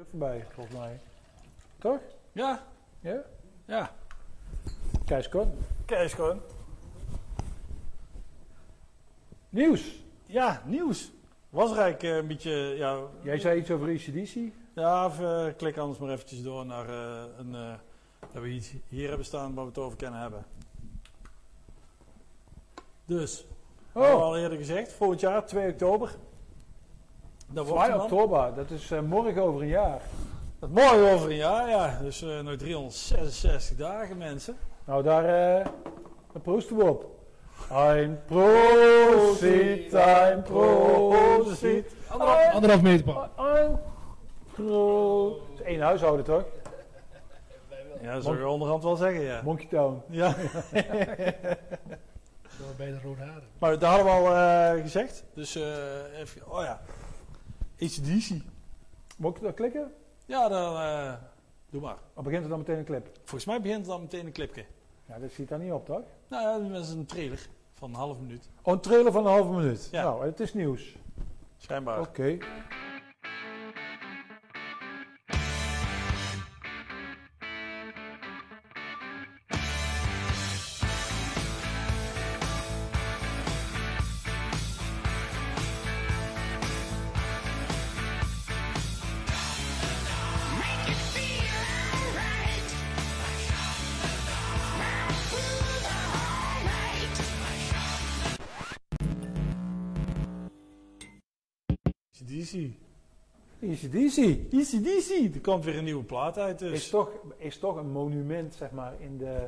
Voorbij, volgens mij. Toch? Ja, Ja? ja. Kees gewoon. Nieuws. Ja, nieuws. Was eigenlijk eh, een beetje, ja... Jij zei iets over ACDC. Ja, of, eh, klik anders maar eventjes door naar eh, een... dat we iets hier hebben staan waar we het over kunnen hebben. Dus, Oh. al eerder gezegd, volgend jaar, 2 oktober. Dat wordt 2 hem dan. oktober, dat is eh, morgen over een jaar. Dat morgen over een jaar, ja. Dus eh nog 366 dagen, mensen. Nou, daar, eh daar proosten we op. Ein Prosit, ein Prosit. Anderhalf, anderhalf meter pak. Ein is één huishouden, toch? Ja, dat zou je onderhand wel zeggen, ja. Monkey Town. Ja, bij de rode haren. maar dat hadden we al eh, gezegd. Dus eh even, oh ja. ACDC. Moet ik dat klikken? Ja, dan eh, doe maar. Of begint er dan meteen een clip? Volgens mij begint het dan meteen een clipje. Ja, dat ziet daar niet op, toch? Nou ja, dat is een trailer van een half minuut. Oh, een trailer van een halve minuut. Ja. Nou, het is nieuws. Schijnbaar. Oké. ACDC. ACDC ACDC. Er komt weer een nieuwe plaat uit dus. is toch, is toch een monument, zeg maar, in de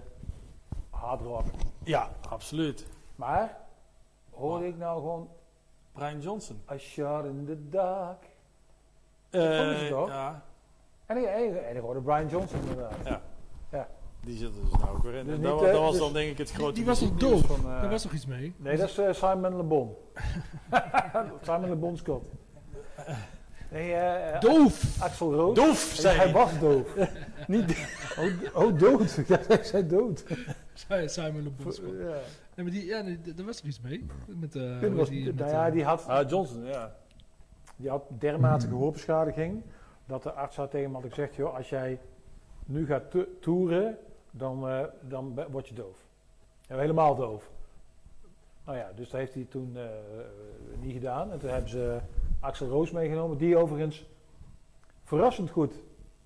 hard rock. Ja, absoluut. Maar, hoorde ik nou gewoon Brian Johnson. A Shot in the Dark? Eh, toch? Ja, En ik, en, en ik hoorde Brian Johnson inderdaad. die zit er dus nou ook weer in. Dus En niet, dat, was dus- dan denk ik het grote Die was toch doof? van... eh, Daar was toch iets mee? Nee, dat is eh, Simon Le Bon. Simon Le Bon Scott. Nee, eh, eh, Doof! Axel Roos. Doof, zei hij hij. was doof. Niet oh, oh, dood. Ja, hij zei dood. Zei Simon Le Bon Scott. Ja. Nee, maar die, ja, nee, daar was toch iets mee? Met, eh, was, die, nou met, ja, die had, Ah, Johnson, ja. die had dermate gehoorbeschadiging dat de arts had tegen hem had gezegd, joh, als jij nu gaat to- toeren, dan, dan word je doof. Ja, helemaal doof. Nou ja, dus dat heeft hij toen eh, niet gedaan. En toen hebben ze Axel Roos meegenomen, die overigens verrassend goed,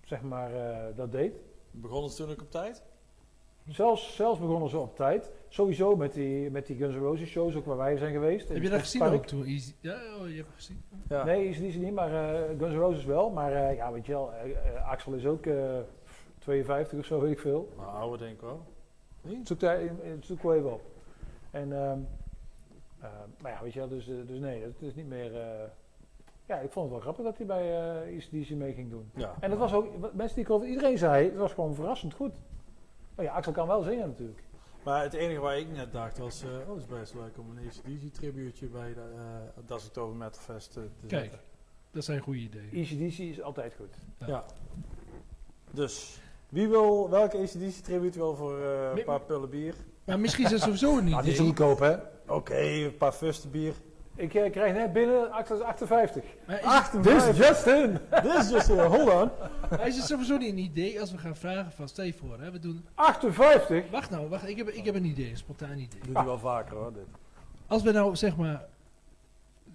zeg maar, eh, dat deed. Begonnen ze toen ook op tijd? Zelfs, zelfs begonnen ze op tijd. Sowieso met die, met die Guns N' Roses shows, ook waar wij zijn geweest. Heb je dat gezien ook toen? Easy- Ja, oh, je hebt het gezien. Ja. Nee, is die ze niet, maar eh, Guns N' Roses wel. Maar eh, ja, weet je wel, Axel is ook eh 52 of zo, weet ik veel. Nou, oude denk ik wel. Zoek, daar, zoek wel even op. En, ehm eh, maar ja, weet je wel, dus, dus nee, het is niet meer... ja, ik vond het wel grappig dat hij bij eh ECDC mee ging doen. Ja. En dat was ook, wat mensen die ik over iedereen zei, het was gewoon verrassend goed. Maar ja, Axel kan wel zingen natuurlijk. Maar het enige waar ik net dacht was, eh, oh, het is best leuk om een ACDC tribuutje bij de, eh Das ik het over Metalfest eh, te Kijk. zetten. Dat zijn goede ideeën. ECDC is altijd goed. Ja. Dus, wie wil, welke ACDC tribuut wil voor eh, een paar pullen bier? Maar misschien is dat sowieso een Nou, die is idee. goedkoop hè. Oké, een paar fusten bier. Ik eh, krijg net binnen, Axel is 58. Maar is. This Justin! This is just, uh, hold on. maar is het sowieso niet een idee als we gaan vragen van, stel je voor, hè, we doen... 58? Wacht nou, wacht, ik heb, ik heb een idee, een spontaan idee. Doet hij wel vaker hoor, dit. Als we nou, zeg maar,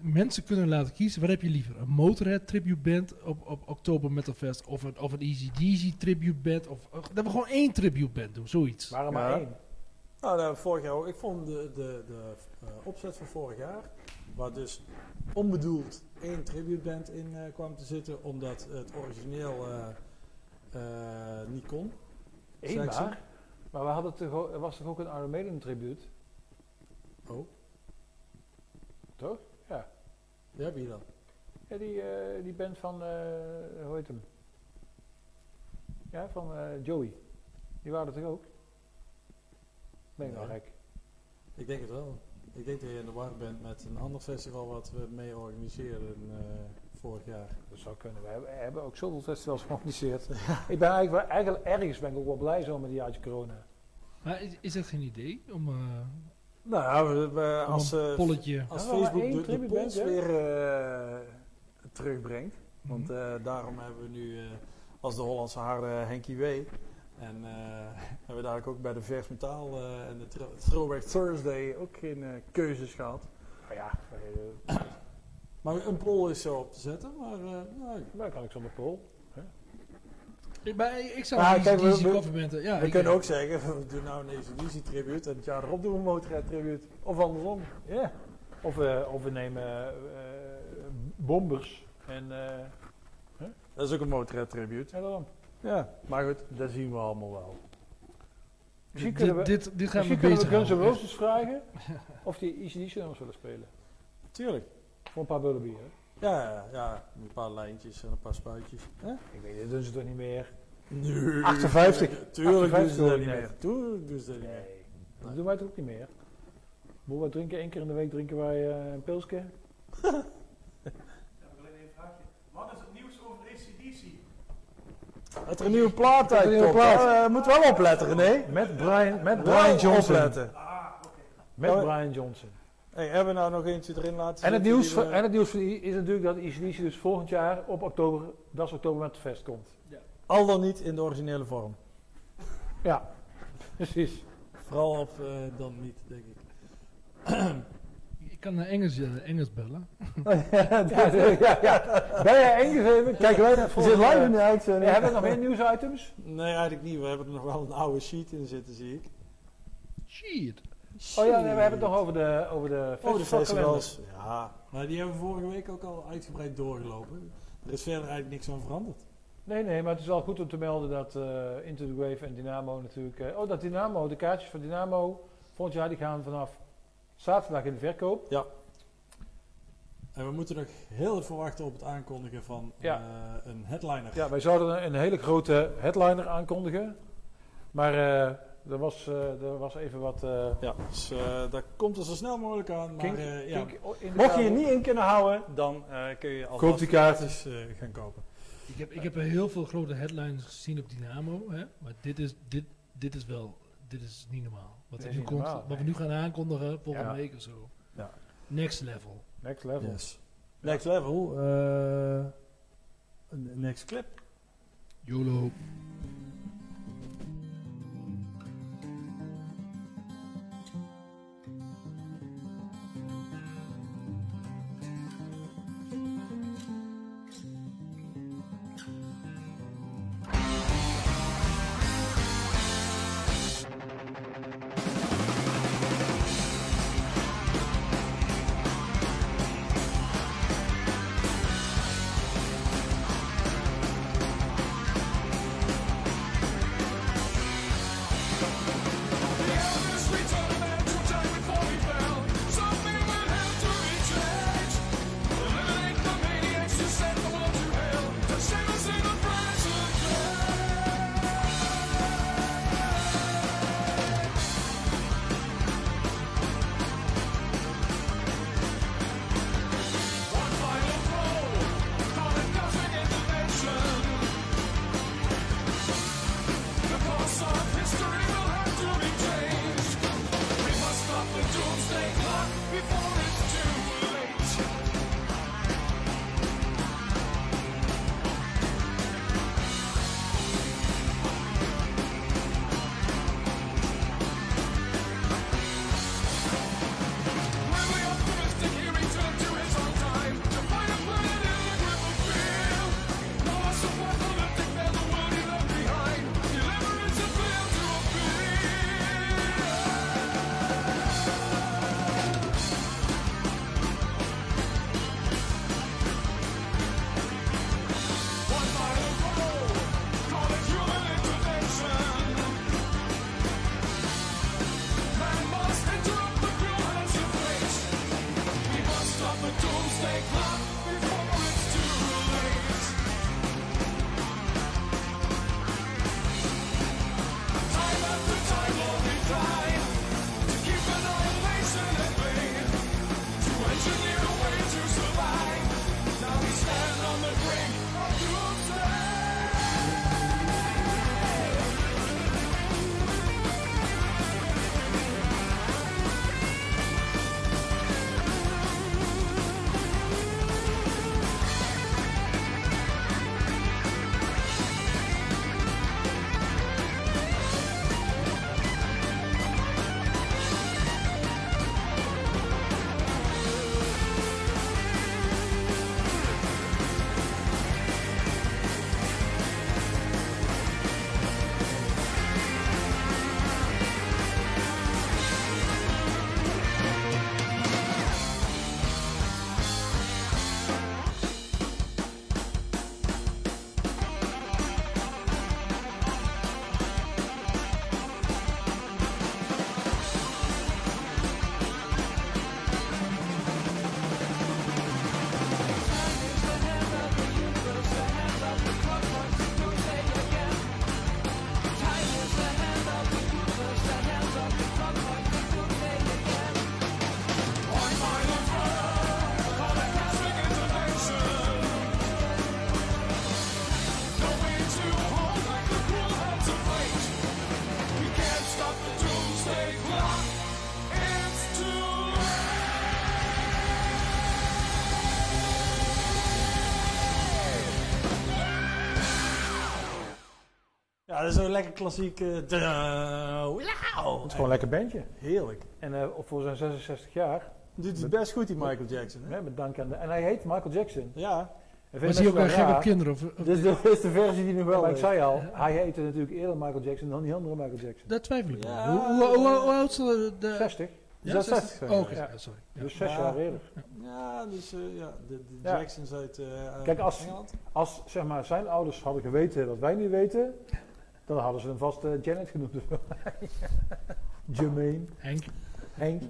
mensen kunnen laten kiezen, wat heb je liever? Een Motorhead tribute band op, op Oktober Metal Fest of een, of een Easy Deasy tribute band of dat we gewoon één tribute band doen, zoiets. Waarom maar Ja. één? Nou, dat vorig jaar ook. Ik vond de, de, de eh, opzet van vorig jaar, waar dus onbedoeld één tributeband in eh, kwam te zitten, omdat het origineel eh, eh, niet kon. Eén maar? Maar we hadden toch, er was toch ook een Iron Maiden tribute? Oh, Toch? Ja. ja, wie dan? Ja, die, die band van, eh hoe heet hem? Ja, van Joey. Die waren er toch ook? Ben ik Ja. gek? Ik denk het wel. Ik denk dat je in de war bent met een ander festival wat we mee organiseerden eh, vorig jaar. Dat zou kunnen. We hebben, we hebben ook zoveel festivals georganiseerd. ik ben eigenlijk, wel- eigenlijk ergens ben ik ook wel blij zo met die jaartje corona. Maar is, is dat geen idee om, eh, Nou, ja, we, als, eh, polletje... als Ja, maar Facebook de, de polls weer eh, terugbrengt, Want eh, daarom hebben we nu eh, als de Hollandse harde Henkie W. En eh, hebben we daar ook bij de Vers Metaal eh, en de Thro- Throwback Thursday ook geen eh, keuzes gehad. Nou ja, Maar een poll is zo op te zetten. Maar eh, nou, daar kan ik zonder pol. Ik, maar ik, ik zou die kijk, we- DC we-. Ja, we ik- kunnen ook zeggen, we doen nou een ACDC tribute en het jaar erop doen we een Motorhead tribute. Of andersom. Ja. Of, we of we nemen bombers en eh Dat is ook een Motorhead tribute. ja, daarom. Ja, maar goed, dat zien we allemaal wel. Misschien dit, kunnen we, dit, dit gaan we kunnen we Guns N'. Roses vragen of die ECDC nummers willen spelen. Tuurlijk. Voor een paar bullen bier. Ja, ja, ja, een paar lijntjes en een paar spuitjes. Hè? Ik weet het, doen ze toch niet meer? Nee. 58. Tuurlijk doen 58 ze dat niet meer. Tuurlijk doen ze dat niet meer. Nee. Dat doen wij toch ook niet meer? Boel, wij drinken één keer in de week drinken wij eh, een pilsje. Ik wil alleen een vraagje. Wat is het? Dat er een nieuwe plaat Dat er een nieuwe plaat. Ja, we moeten wel opletten, René. Met Brian, met Brian Johnson. opletten. Ah, oké. Met Ja, Brian Johnson. Hey, hebben we nou nog eentje erin laten En het, nieuws van, en het nieuws van die is natuurlijk dat ECDC dus volgend jaar op oktober, dat is oktober met het fest komt. Al dan niet in de originele vorm. Ja, precies. Vooral op eh, dan niet, denk ik. Ik kan naar Engels, eh, Engels bellen. ja, ja, ja. Ben jij ingegeven? Kijken wij naar Je zit live in de uitzending. Hebben we nog meer nieuwsitems? Nee, eigenlijk niet. We hebben er nog wel een oude sheet in zitten, zie ik. Shit. Oh ja, nee, we hebben het nog over de, over de Oh, de festivalkalender. festivals. Ja, maar die hebben we vorige week ook al uitgebreid doorgelopen. Er is verder eigenlijk niks aan veranderd. Nee, nee, maar het is wel goed om te melden dat eh Into the Wave en Dynamo natuurlijk... eh, oh, dat Dynamo, de kaartjes van Dynamo volgend jaar die gaan vanaf zaterdag in de verkoop. En we moeten nog heel even wachten op het aankondigen van Ja. eh, een headliner. Ja, wij zouden een hele grote headliner aankondigen. Maar eh, er, was, eh, er was even wat... eh, Ja, dus eh dat komt er zo snel mogelijk aan. Maar kink- eh, ja, kink mocht je je niet in kunnen houden, dan eh, kun je al Koop die kaarten. eh, gaan kopen. Ik heb, ik heb heel veel grote headlines gezien op Dynamo. Hè? Maar dit is, dit, dit is wel... Dit is niet normaal. Wat, er is nu niet komt, normaal, wat we nu gaan aankondigen volgende Ja. week of zo. Ja. Next level. Next level. Yes. Next level. eh, next clip. YOLO. Ja, dat is zo'n lekker klassiek... eh. Het is gewoon een lekker bandje. Heerlijk. En eh, voor zijn 66 jaar, Doet het best goed, die Michael Jackson. Hè? met dank aan de... En hij heet Michael Jackson. Ja. En Was hij ook wel gek op kinderen? Of, of- Dit is de, dit is de versie die nu wel Maar ik zei al, hij heette natuurlijk eerder Michael Jackson dan die andere Michael Jackson. dat twijfel ik. Ja. Hoe, hoe, hoe, hoe oud is de... de 60. ja, 66 60? zijn Oh, we. oké, Ja. ja, sorry. Ja. Dus zes Ja. jaar eerder. Ja, dus eh, ja, de, de Ja. Jacksons uit eh, Kijk, als- Engeland. Als zeg maar, zijn ouders hadden geweten wat wij nu weten, dan hadden ze hem vast Janet genoemd. Jermaine, Henk. Hank,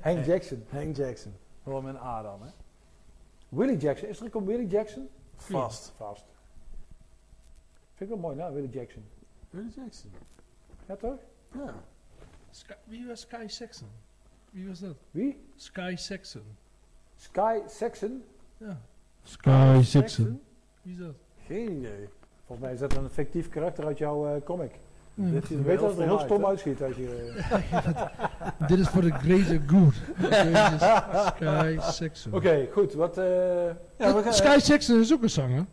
Hank Jackson. Hank Jackson. Gewoon met een A dan, hè? Willie Jackson. Is er ook een Willie Jackson? Vast. Vast. Vind ik wel mooi, nou, Willie Jackson. Willie Jackson. Ja, toch? Ja. Sky- wie was Sky Saxon? Wie was dat? Wie? Sky Saxon. Sky Saxon? Ja. Sky Saxon. Wie is dat? Geen idee. Volgens mij is dat een fictief karakter uit jouw eh, comic. Dit Je is weet dat het er heel stom stom uit, uitschiet als je... eh, Dit is voor de greater good. Sky Saxon. Oké, goed. Wat... eh? Ja, we gaan, Sky Saxon is ook een zanger.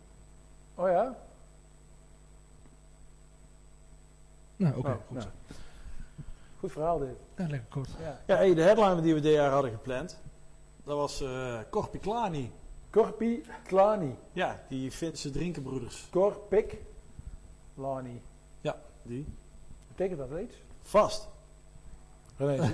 oh ja? Nou, oké. Oh, goed. nou. Goed verhaal dit. Ja, lekker kort. Ja. ja, hey, de headline die we dit jaar hadden gepland, dat was eh Corpi Klani. Corpi Klani. Ja, die Finse drinkenbroeders. Corpik Lani. Die. Betekent dat iets? Vast. René,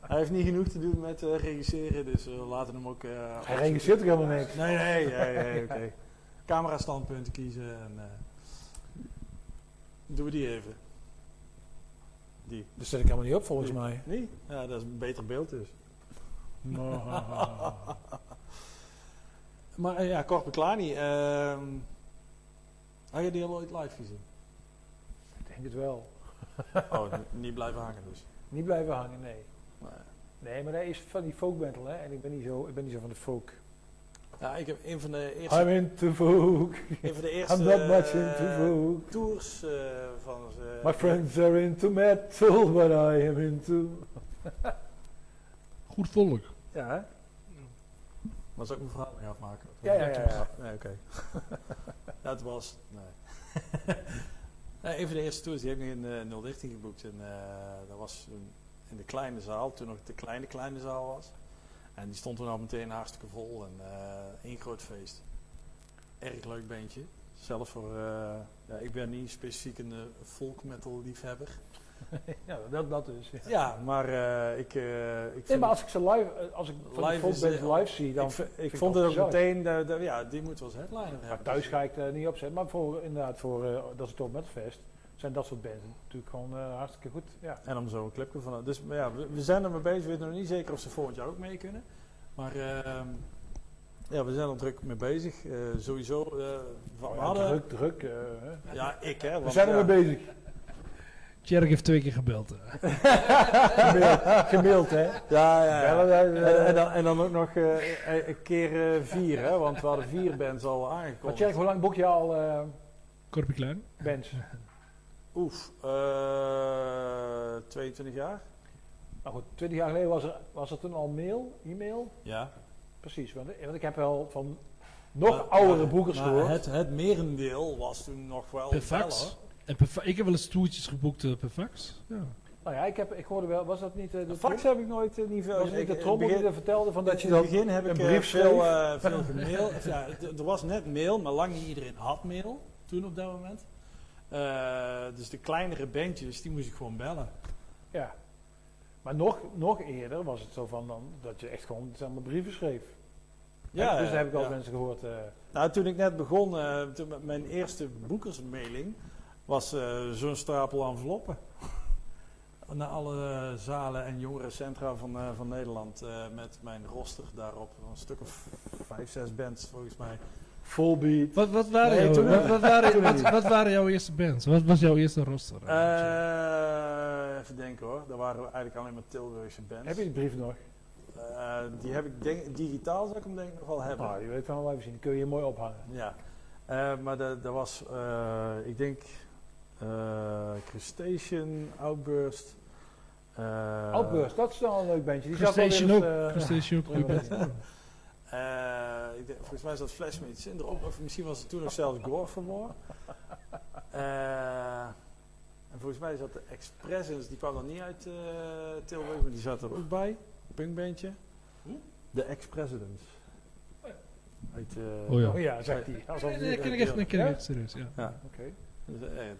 Hij heeft niet genoeg te doen met eh, regisseren, dus we laten hem ook... eh, hij registreert toch helemaal niks? Nee, nee, nee, nee oké. Camera standpunten kiezen en... eh doen we die even. Die. Dat zet ik helemaal niet op volgens mij. Nee? Ja, dat is een beter beeld dus. Maar eh, ja, Corpi Klani. ehm had je die al ooit live gezien? Ik denk het wel. Oh, niet blijven hangen dus. Niet blijven hangen, nee. Nee. Nee, maar hij is van die folk metal, hè. En ik ben niet zo, ik ben niet zo van de folk. Ja, ik heb een van de eerste... I'm into folk. Een van de eerste I'm not much eh, into folk. tours eh, van ze. My friends are into metal, but I am into... Goed volk. Ja, hè? Maar zou ik mijn verhaal niet afmaken? Ja, ja, ja, ja. Nee, oké. Dat was... Nee. nee. Een van de eerste tours, die heb ik in eh 013 geboekt. En eh, dat was in, in de kleine zaal, toen nog de kleine kleine zaal was. En die stond toen al meteen hartstikke vol en eh één groot feest. Erg leuk bandje. Zelf voor... ja, ik ben niet specifiek een folk metal liefhebber. ja, dat, dat dus. Ja. Ja, maar eh, ik, eh ik Nee, vind maar als ik ze live, eh, als ik van Live is, live zie, dan... ik, vond het ook meteen, de, de- ja, die moet wel eens headliner Maar hebben. thuis ga ik er niet op zetten. Maar voor, inderdaad, voor dat is het Fest, zijn dat soort bands natuurlijk gewoon eh, hartstikke goed. Ja. En om zo een clipje van. Dus maar ja, we, we zijn er mee bezig. We weten nog niet zeker of ze volgend jaar ook mee kunnen. Maar ehm, ja, we zijn er druk mee bezig. Eh, sowieso. eh, Oh ja, hadden, druk, druk. eh. Ja, ik hè. We zijn er ja, mee bezig. Tjerk heeft twee keer gebeld. Gemaild, gemaild hè. Ja, ja. En, en, dan, en dan ook nog eh, een keer eh, vier, hè? Want we hadden vier bands al Maar aangekondigd. Tjerk, hoe lang boek je al eh Korpie Klein. bands? Oef, eh 22 jaar? Nou goed, 20 jaar geleden was er, was er toen al mail, e-mail. Ja. Precies, want, want ik heb wel van nog Maar- oudere maar- boekers maar gehoord. Het, het merendeel was toen nog wel Per fel, fax. En per ik heb wel eens toertjes geboekt eh, per fax. Ja. Nou ja, ik, heb, ik hoorde wel, was dat niet eh, de Fax heb ik nooit eh, niet veel. Was het niet ik- de trommel die er vertelde van dat je in het dan begin heb ik eh, brief veel, veel gemaild. ja, er was net mail, maar lang niet iedereen had mail toen op dat moment. Eh, dus de kleinere bandjes, die moest ik gewoon bellen. Ja. Maar nog, nog eerder was het zo van dan, dat je echt gewoon zeg maar, brieven schreef. Ja, dus daar heb ik ja. mensen gehoord. eh, Nou, toen ik net begon, eh, toen met mijn eerste boekersmailing, was eh, zo'n stapel enveloppen. Naar alle zalen en jongerencentra van, eh, van Nederland. eh, met mijn roster daarop. Een stuk of vijf, zes bands volgens mij. full beat. Wat, wat, waren Nee, wat, wat, waren, Toen wat, niet. wat waren jouw eerste bands? Wat was jouw eerste roster? Eh, even denken hoor. Er waren eigenlijk alleen maar Tilburgse bands. Heb je die brief nog? Eh, die heb ik denk, digitaal zou ik hem denk ik nog wel hebben. Nou, je weet van wel even zien. Die kun je hier mooi ophangen. Ja. Eh, maar dat dat was, eh, ik denk, Crustacean, Outburst. eh, Outburst, dat is wel een leuk bandje. Die zat wel Crustacean ook. eens, eh, Crustacean ook. eh, ik denk volgens mij zat Flash Medicine erop. Of misschien was het toen nog zelfs Gore for More. Eh, en volgens mij zat de Expressens, die kwam dan niet uit eh, Tilburg, maar die zat er ook bij. Punkbandje. De Ex-Presidents. Uit, eh, Oh ja. Oh ja, zegt hij. Alsof Nee, ken ik echt, nee, ken ik echt serieus, ja. Ja, Oké. dus, eh,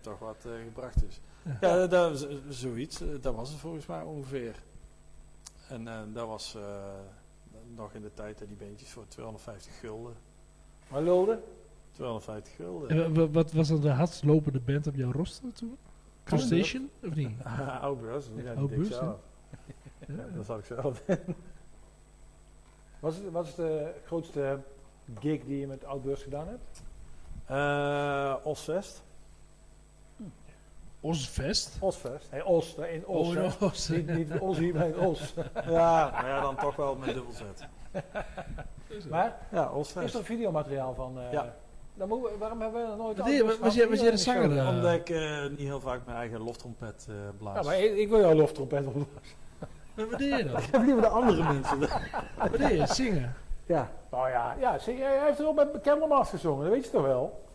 toch wat eh, gebracht dus. Ja. Ja, dat, was, eh, zoiets. eh, dat was het volgens mij ongeveer. En eh, dat was eh, nog in de tijd dat die beentjes voor 250 gulden. Maar Lode? 250 gulden. En wa- wat was dan de hardst lopende band op jouw roster toen? Crustacean, of niet? Oudbus. Ja, die Oud deed ik Bus, zelf. Ja. Ja, dat zat ik zelf. Wat is, wat is de grootste gig die je met Outburst gedaan hebt? Eh Osvest. Osvest? Osfest. Hey, Os, in Os. Oh, in Os. Niet, niet Ossie, maar in Os. ja, maar ja, dan toch wel met dubbel zet. maar Ja, is Osvest. er videomateriaal van? eh, Ja. Dan moeten we- waarom hebben we nog nooit Wat deed je- Outburst was jij- was jij de Hier zanger, eh? Omdat ik eh, niet heel vaak mijn eigen loftrompet eh blaas. Ja, maar ik, ik wil jouw loftrompet op. Maar Wat deed je dan? ik heb liever de andere mensen. Wat deed je? Zingen? Ja. Nou ja, ja je, hij heeft er wel bij Candlemass gezongen, dat weet je toch wel?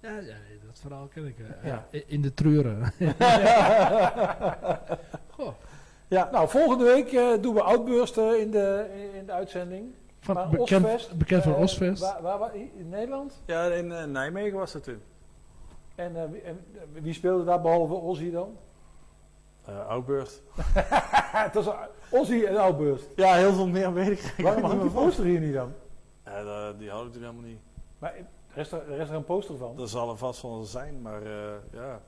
Ja, ja nee, dat verhaal ken ik. eh, Ja. ja. In de treuren. Goh. Ja, Nou, volgende week eh, doen we Outburst eh, in, de, in de uitzending. Van, Maar bekend, Osfest, bekend van eh, Osfest. Waar, waar, waar- in Nederland? ja in eh, Nijmegen was dat toen. En, eh, wie- en wie speelde daar behalve Ozzy dan? Uh, Oudburst. Het was Ozzy en Outburst. Ja, heel veel meer weet ik Waarom hangt die poster hier niet dan? Die hadden we toen helemaal niet. Maar er is er, er is er een poster van. Dat zal er vast wel zijn, maar eh, ja.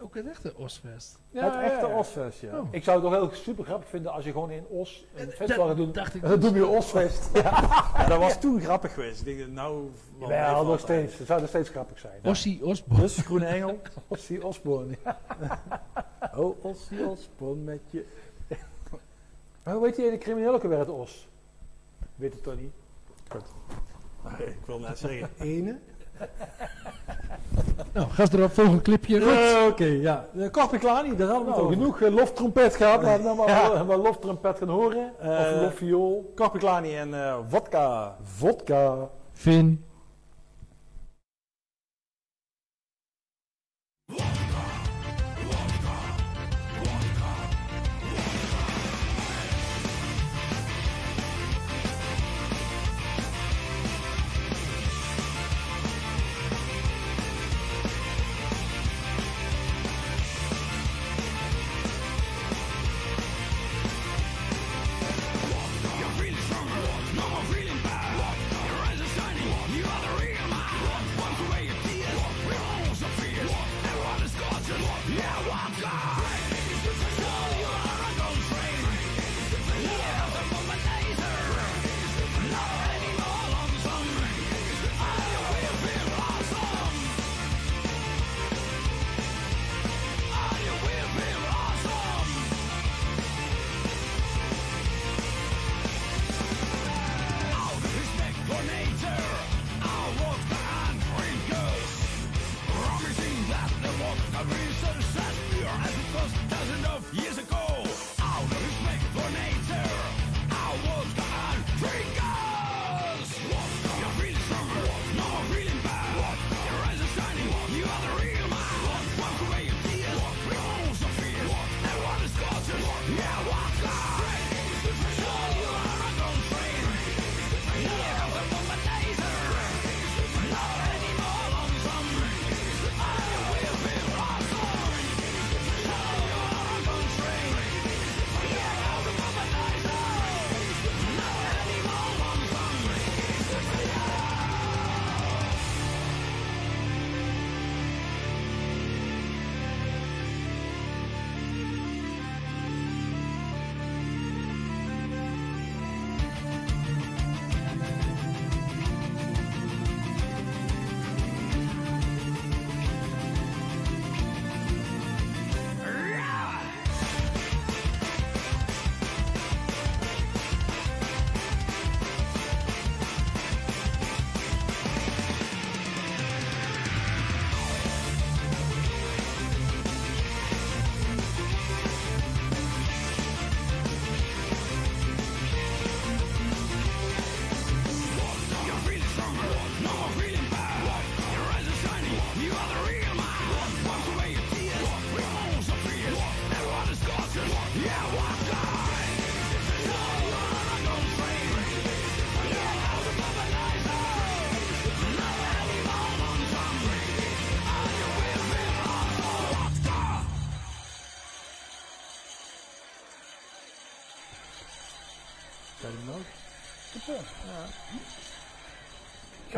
Ook een echte Osfest. Ja, het echte ja, ja. Osfest, ja. Oh. Ik zou het toch heel super grappig vinden als je gewoon in Os een Eh, festival dat gaat doen. dacht ik En dan dus. we Osfest. Ja, dat was toen grappig geweest. Ik denk, nou... wel Ja, nog steeds. Het zou nog steeds grappig zijn. Ossie Osborne. Dus, Groene Engel. Ozzy Osbourne. ja. Oh, Ossie Osborne met je... Maar hoe weet je de crimineel ook weer het Os? Weet het toch niet? Ik wil net zeggen, ene. Nou, gas erop, volgend clipje. Eh, Oké, ja. Uh, Korpiklani, daar hadden we het Nou, over. genoeg eh, loftrompet gehad. Laten we dan maar Ja. wel, wel loftrompet gaan horen. of Eh, lofviool. Korpiklani en eh vodka. Vodka. Finn.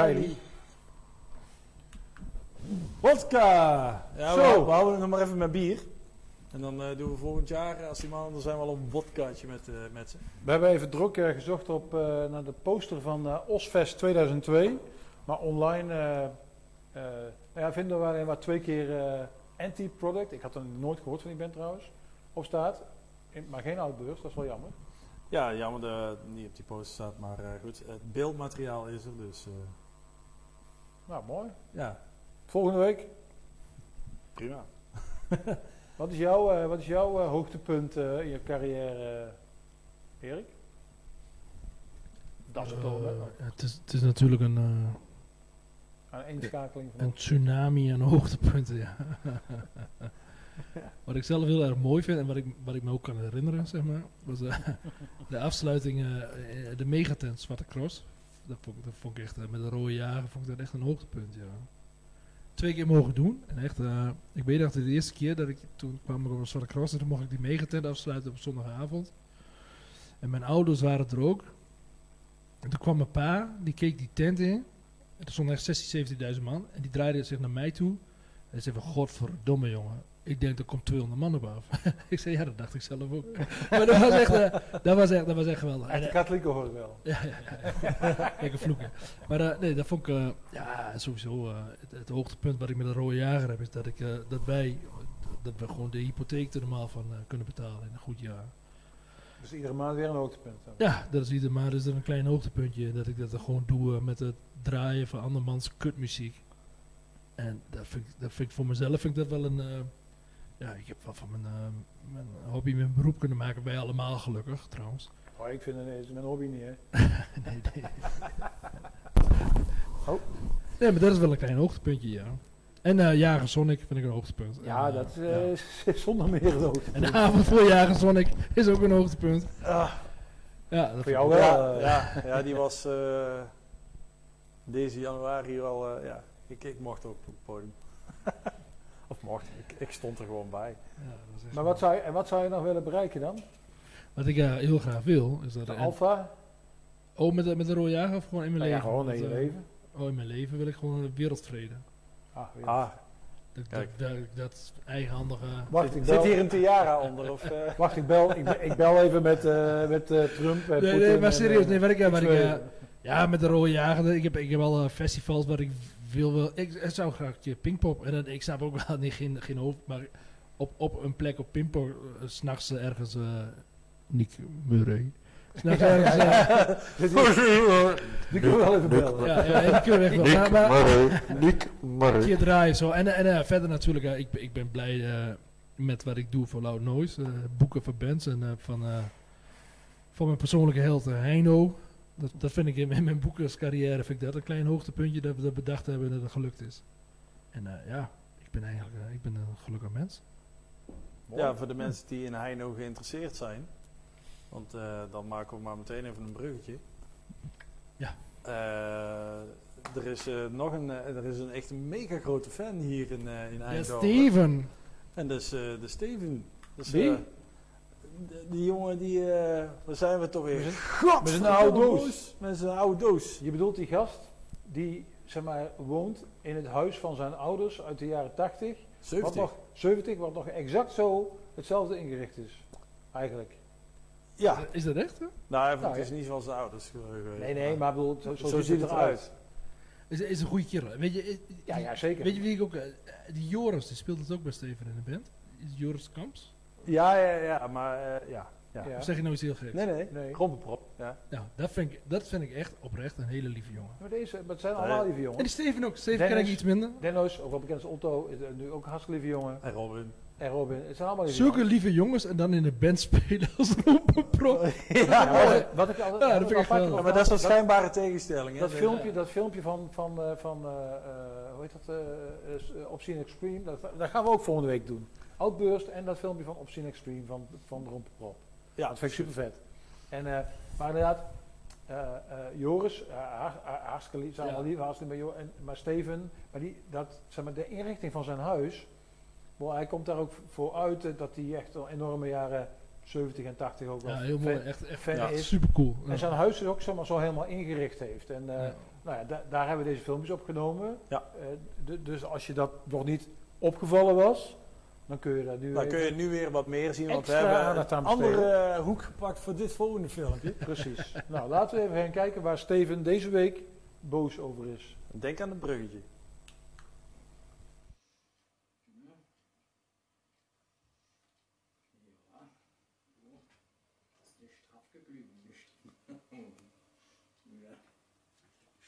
Kylie. Wodka! Ja, we, Zo. we houden het nog maar even met bier. En dan eh, doen we volgend jaar, als die mannen er zijn, wel een wodkaatje met, eh, met ze. We hebben even druk eh, gezocht op, eh, naar de poster van eh, Osfest 2002. Maar online eh, eh, nou ja, vinden we alleen maar twee keer eh, Anti-Product. Ik had er nooit gehoord van die band trouwens. Op staat. In- maar geen outburst, dat is wel jammer. Ja, jammer dat het niet op die poster staat, maar eh, goed. Het beeldmateriaal is er, dus eh, Nou, mooi. ja, Volgende week. prima. Wat is jouw, eh, wat is jouw eh, hoogtepunt eh, in je carrière, Erik? Dat is het al, het, is, het is natuurlijk een, eh, Aan eenschakeling van een tsunami aan hoogtepunten. Ja. wat ik zelf heel erg mooi vind en wat ik, wat ik me ook kan herinneren, zeg maar, was eh, de afsluiting, de megatent Zwarte Cross. Dat vond, ik- echt, eh, met de rode jager, vond ik dat echt een hoogtepunt, ja. Twee keer mogen doen. En echt, eh, ik weet dat de eerste keer dat ik, toen kwam ik op een Zwarte Cross en toen mocht ik die megatent afsluiten op zondagavond. En mijn ouders waren er ook. En toen kwam mijn pa, die keek die tent in. En er stonden echt 16.000, 17.000 man. En die draaide zich naar mij toe. En zei van, godverdomme jongen. Ik denk, er komt 200 man op af. ik zei, ja, dat dacht ik zelf ook. maar dat was echt, eh, dat was echt, dat was echt geweldig. En, de eh, katholieken hoor ik wel. ja, ja, ja. Lekker vloeken. Maar eh, nee, dat vond ik, ja, sowieso het, het hoogtepunt wat ik met de rode jager heb, is dat, ik, dat wij, dat we gewoon de hypotheek er normaal van kunnen betalen in een goed jaar. Dus iedere maand weer een hoogtepunt. dan. Ja, dat is ieder maar is er een klein hoogtepuntje dat ik dat er gewoon doe met het draaien van andermans kutmuziek. En dat vind, ik, dat vind ik voor mezelf vind ik dat wel een. Ja, ik heb wel van mijn, eh, mijn hobby mijn beroep kunnen maken. Wij allemaal gelukkig trouwens. Oh, ik vind het, mijn hobby niet, hè. nee, nee. Oh. Nee, maar dat is wel een klein hoogtepuntje, ja. En eh Jager Sonic vind ik een hoogtepunt. Ja, En, eh, dat is zonder meer een hoogtepunt. En de avond voor Jager Sonic is ook een hoogtepunt. Ah, Ja, dat voor jou wel. ja, ja, ja, die was deze januari al, ja, ik, ik mocht ook op het podium. Of mocht, ik, ik stond er gewoon bij. ja, dat is echt Maar wat zou, je, en wat zou je nog willen bereiken dan? Wat ik eh, heel graag wil, is dat... De alfa? Oh, met, de- met de rode jager of gewoon in mijn Nou ja, leven? gewoon in je eh, leven. Oh, in mijn leven wil ik gewoon een wereldvrede. Ah. Ah, Dat, dat, dat, dat eigenhandige... Wacht, ik zit bel, hier een tiara onder? Of, eh? wacht, ik bel, ik, ik bel even met, eh, met eh, Trump. en Nee, nee, maar serieus, nee, wat ik, wat ik, ja, met de rode jager, ik heb, ik heb al festivals waar ik wil, wil ik, ik zou graag een keer Pinkpop, en dan, ik snap ook wel, niet geen, geen hoofd, maar op, op een plek op Pinkpop, uh, s'nachts eh, ergens, eh Nick Murray, s'nachts ergens, eh, Die kunnen we wel even bellen. ja, ja, die kunnen we echt wel, maar, maar, Murray, Nick een Murray. keer draaien zo. En, en verder natuurlijk, ik, ben- ik ben blij eh, met wat ik doe voor Loud Noise. boeken van bands en van, eh, van mijn persoonlijke held Heino. Dat, dat vind ik in, in mijn boekerscarrière vind ik dat een klein hoogtepuntje dat we dat bedacht hebben en dat het gelukt is. En eh, ja, ik ben eigenlijk eh, ik ben een gelukkig mens. Ja, voor de mensen die in Heino geïnteresseerd zijn. Want eh, dan maken we maar meteen even een bruggetje. Ja. Eh, er is nog een, er is een echt een mega grote fan hier in, eh in Ja, Eindhoven. Steven. En dat is eh, de Steven. Dus, Wie? Eh, de- die jongen die, eh waar zijn we toch weer? God, met zijn oude doos. Met zijn oude doos. Je bedoelt die gast die zeg maar, woont in het huis van zijn ouders uit de jaren 80. Wat 70. nog 70, wat nog exact zo hetzelfde ingericht is. Eigenlijk. Ja, Is dat echt? hè? nou, het Nou, is niet van zijn ouders. eh, Nee, nee, maar bedoel, zo, zo, zo ziet het eruit. Is, is een goede kerel. Weet je, eh, Ja, ja, zeker. Weet je wie ik ook... eh, die Joris, die speelt het ook bij Steven in de band. Is Joris Kamps? Ja, ja, ja, maar eh, ja. ja. Of zeg je nou iets heel geks? Nee, nee, Nee. Grompenprop. Ja. Nou, dat vind, ik, dat vind ik echt oprecht een hele lieve jongen. Maar, deze, maar het zijn allemaal lieve En die jongens. Steven ook. Steven ken ik Dennis. iets minder. Denno's, ook wel bekend als Otto, is nu ook een hartstikke lieve jongen. En Robin. En Robin, het zijn allemaal lieve Zulke jongens. lieve jongens en dan in de band spelen als rompenprop. Ja, maar wat, wat ik altijd Ja, dat vind ik wel- maar dat is een schijnbare tegenstelling. hè? dat filmpje, dat filmpje van, van, eh, van eh, hoe heet dat, eh, Obscene Extreme, dat, dat gaan we ook volgende week doen. Outburst en dat filmpje van Obscene Extreme van, van de Rompenprop. Ja, Dat vind ik super vet. En, eh, maar inderdaad, eh, eh, Joris, har- har- hartstikke lief, zijn allemaal lief, hartstikke lief, maar, Steven, maar die, dat, zeg maar, de inrichting van zijn huis, wel, hij komt daar ook voor uit dat hij echt al enorme jaren 70 en 80 ook wel Ja, heel mooi. fan, Echt, echt fan Ja, is. super cool. En zijn huis is ook zeg maar, zo helemaal ingericht heeft. En Ja. nou ja, da- daar hebben we deze filmpjes opgenomen. Ja. Dus als je dat nog niet opgevallen was, dan kun je daar nu Dan kun je nu weer wat meer zien, want we hebben een andere eh, hoek gepakt voor dit volgende filmpje. Precies. nou, laten we even gaan kijken waar Steven deze week boos over is. Denk aan het bruggetje.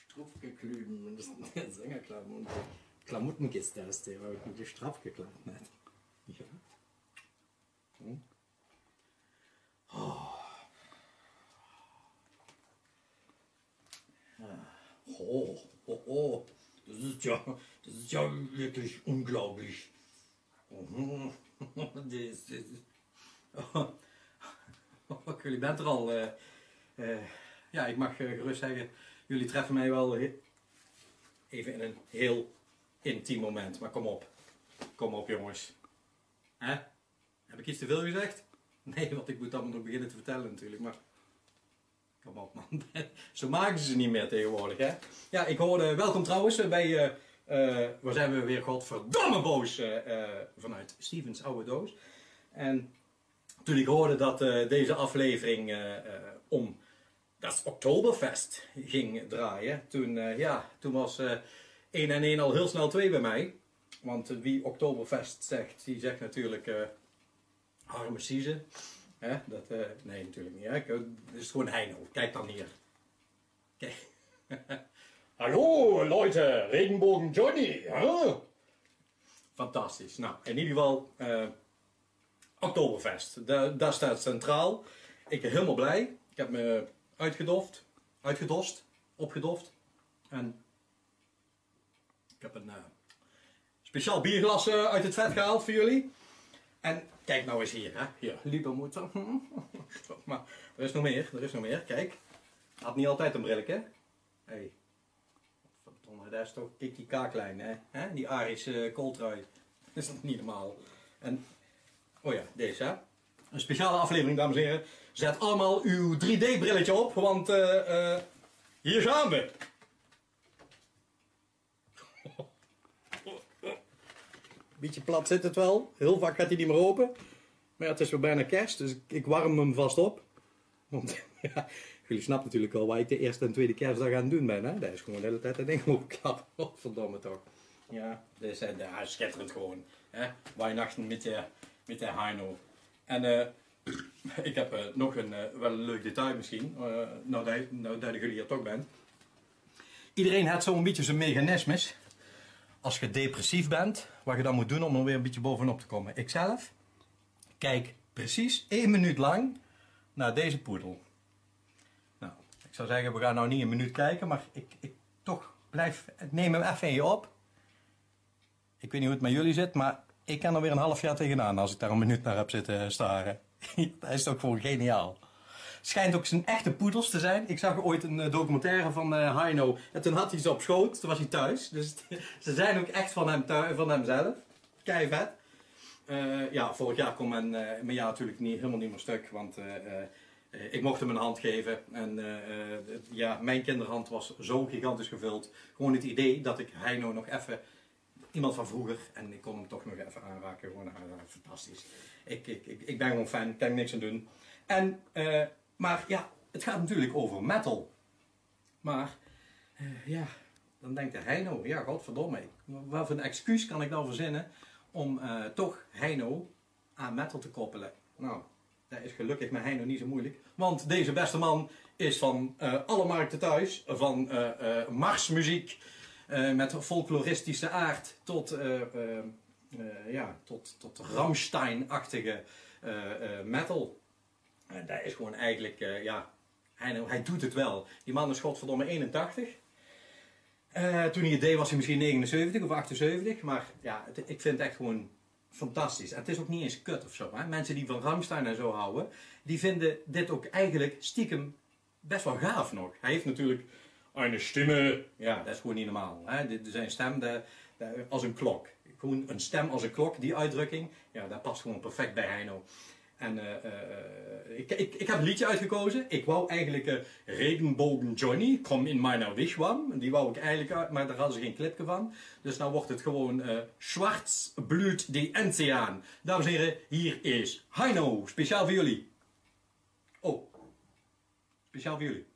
Straff geklüben und das Sängerklappen und Klamottengiste ist der, weil ich die straff geklappt hat. Hm? Oh. Oh, oh, oh, das ist ja, das ist ja wirklich unglaublich. Das, oh, jullie bent er al. eh, eh, ja, ik mag eh, gerust zeggen, jullie treffen mij wel even in een heel intiem moment. Maar kom op. Kom op jongens. Hè? Heb ik iets te veel gezegd? Nee, want ik moet allemaal nog beginnen te vertellen natuurlijk. Maar kom op man. Zo maken ze ze niet meer tegenwoordig hè. Ja, ik hoorde, welkom trouwens eh, bij, eh eh, waar zijn we weer godverdomme boos vanuit Stevens oude doos. En toen ik hoorde dat deze aflevering om dat Oktoberfest ging draaien, toen, ja, toen was eh 1 en 1 al heel snel 2 bij mij. Want wie Oktoberfest zegt, die zegt natuurlijk eh arme Sieze. Hè? Dat, eh, nee, natuurlijk niet. Hè? Ik- Het is gewoon Heino. Kijk dan hier. Kijk. Hallo, Leute. Regenbogen Johnny. Fantastisch. Nou, in ieder geval, eh, Oktoberfest. Da- daar staat centraal. Ik ben helemaal blij. Ik heb me uitgedoft, uitgedost, opgedoft. En ik heb een eh, speciaal bierglas eh, uit het vet gehaald voor jullie. En kijk nou eens hier, hè. Hier, Liebermoeder. maar er is nog meer, er is nog meer. Kijk. Had niet altijd een brilletje. Hé. Hey. Verdomme, daar is toch Kiki K-klein, hè? hè? Die Arische uh, kooltrui. Dat is niet normaal. En, oh ja, deze, hè. Een speciale aflevering, dames en heren. Zet allemaal uw 3D-brilletje op, want eh, eh, hier gaan we. Beetje plat zit het wel. Heel vaak gaat hij niet meer open. Maar ja, het is weer bijna kerst, dus ik, warm hem vast op. Want ja, jullie snappen natuurlijk al waar ik de eerste en tweede kerstdag aan doen ben. Hè? Dat is gewoon de hele tijd dat ding opklappen. Oh, verdomme toch. Ja, dat is, uh, schitterend gewoon. Hè? Weihnachten met de, met de Heino. En eh, ik heb eh, nog een eh, wel een leuk detail misschien, eh nou, dat, nou dat jullie hier toch bent. Iedereen heeft zo'n beetje zijn mechanismes. Als je depressief bent, wat je dan moet doen om er weer een beetje bovenop te komen. Ikzelf kijk precies één minuut lang naar deze poedel. Nou, ik zou zeggen, we gaan nou niet een minuut kijken, maar ik, ik toch blijf, neem hem even in je op. Ik weet niet hoe het met jullie zit, maar ik kan er weer een half jaar tegenaan als ik daar een minuut naar heb zitten staren. Dat is toch gewoon geniaal. Schijnt ook zijn echte poedels te zijn. Ik zag ooit een eh, documentaire van eh Heino. En toen had hij ze op schoot. Toen was hij thuis. Dus ze zijn ook echt van, hem thu- van hemzelf. Kei vet. Eh, ja, vorig jaar kon mijn, eh, mijn jaar natuurlijk niet, helemaal niet meer stuk. Want ik mocht hem een hand geven. En ja, mijn kinderhand was zo gigantisch gevuld. Gewoon het idee dat ik Heino nog even... Iemand van vroeger. En ik kon hem toch nog even aanraken. Gewoon fantastisch. Ik, ik, ik, ben gewoon fan. Kan ik niks aan doen. En, maar ja, het gaat natuurlijk over metal. Maar, eh, ja, dan denkt de Heino, ja, godverdomme, wat voor een excuus kan ik nou verzinnen om eh, toch Heino aan metal te koppelen? Nou, dat is gelukkig met Heino niet zo moeilijk. Want deze beste man is van eh, alle markten thuis, van marsmuziek met folkloristische aard tot, ja, tot, tot Ramstein-achtige metal. En dat is gewoon eigenlijk, eh, ja, hij, hij doet het wel. Die man is godverdomme 81. Eh, toen hij het deed was hij misschien 79 of 78. Maar ja, ik vind het echt gewoon fantastisch. En het is ook niet eens kut of zo. Hè? Mensen die van Ramstein en zo houden, die vinden dit ook eigenlijk stiekem best wel gaaf nog. Hij heeft natuurlijk een stimme. Ja, dat is gewoon niet normaal. Hè? Zijn stem als een klok. Gewoon een stem als een klok, die uitdrukking. Ja, dat past gewoon perfect bij Heino. En eh, eh, ik, ik, ik heb een liedje uitgekozen. Ik wou eigenlijk eh, Regenbogen Johnny, Kom in Meiner Wischwam. Die wou ik eigenlijk uit, maar daar hadden ze geen clipje van. Dus nou wordt het gewoon Schwarz Blut die Enzian. Dames en heren, hier is Heino, speciaal voor jullie. Oh, speciaal voor jullie.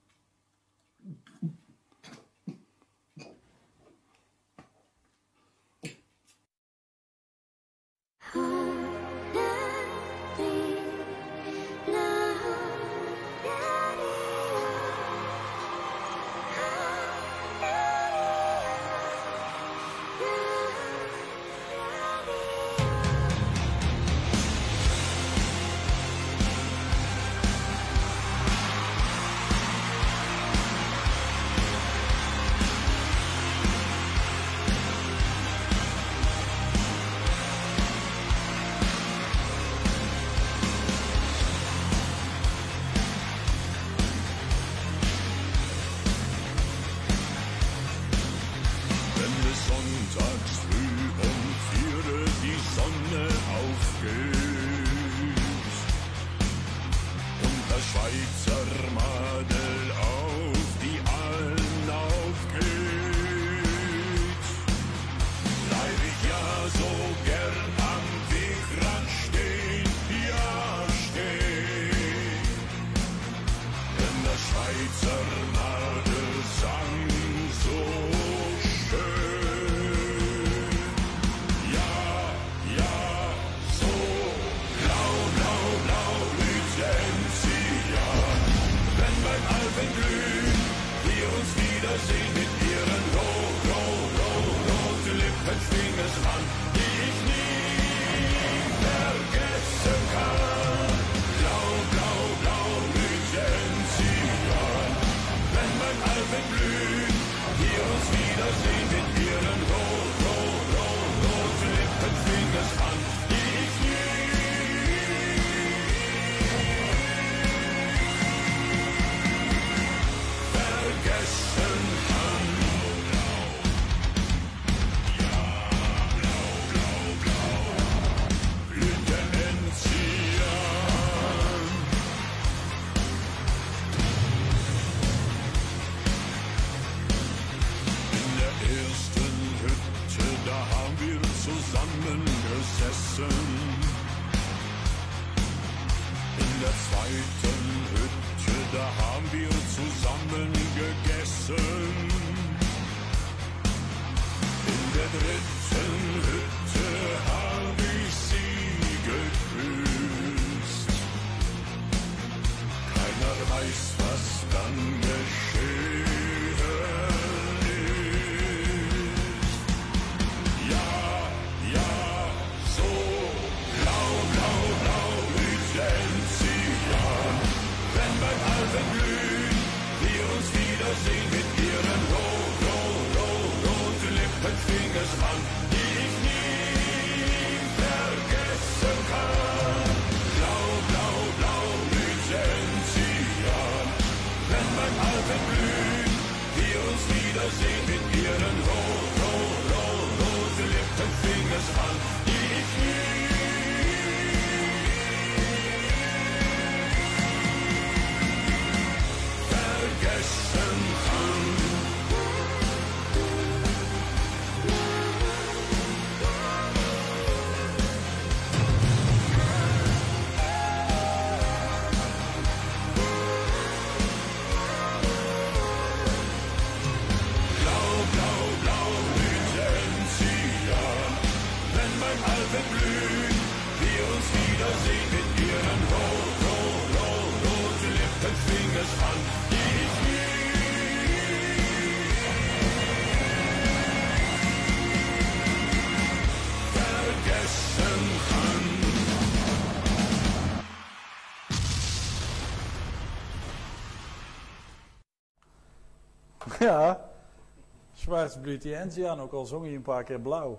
Zwarte Blut Enzian, ook al zong hij een paar keer blauw.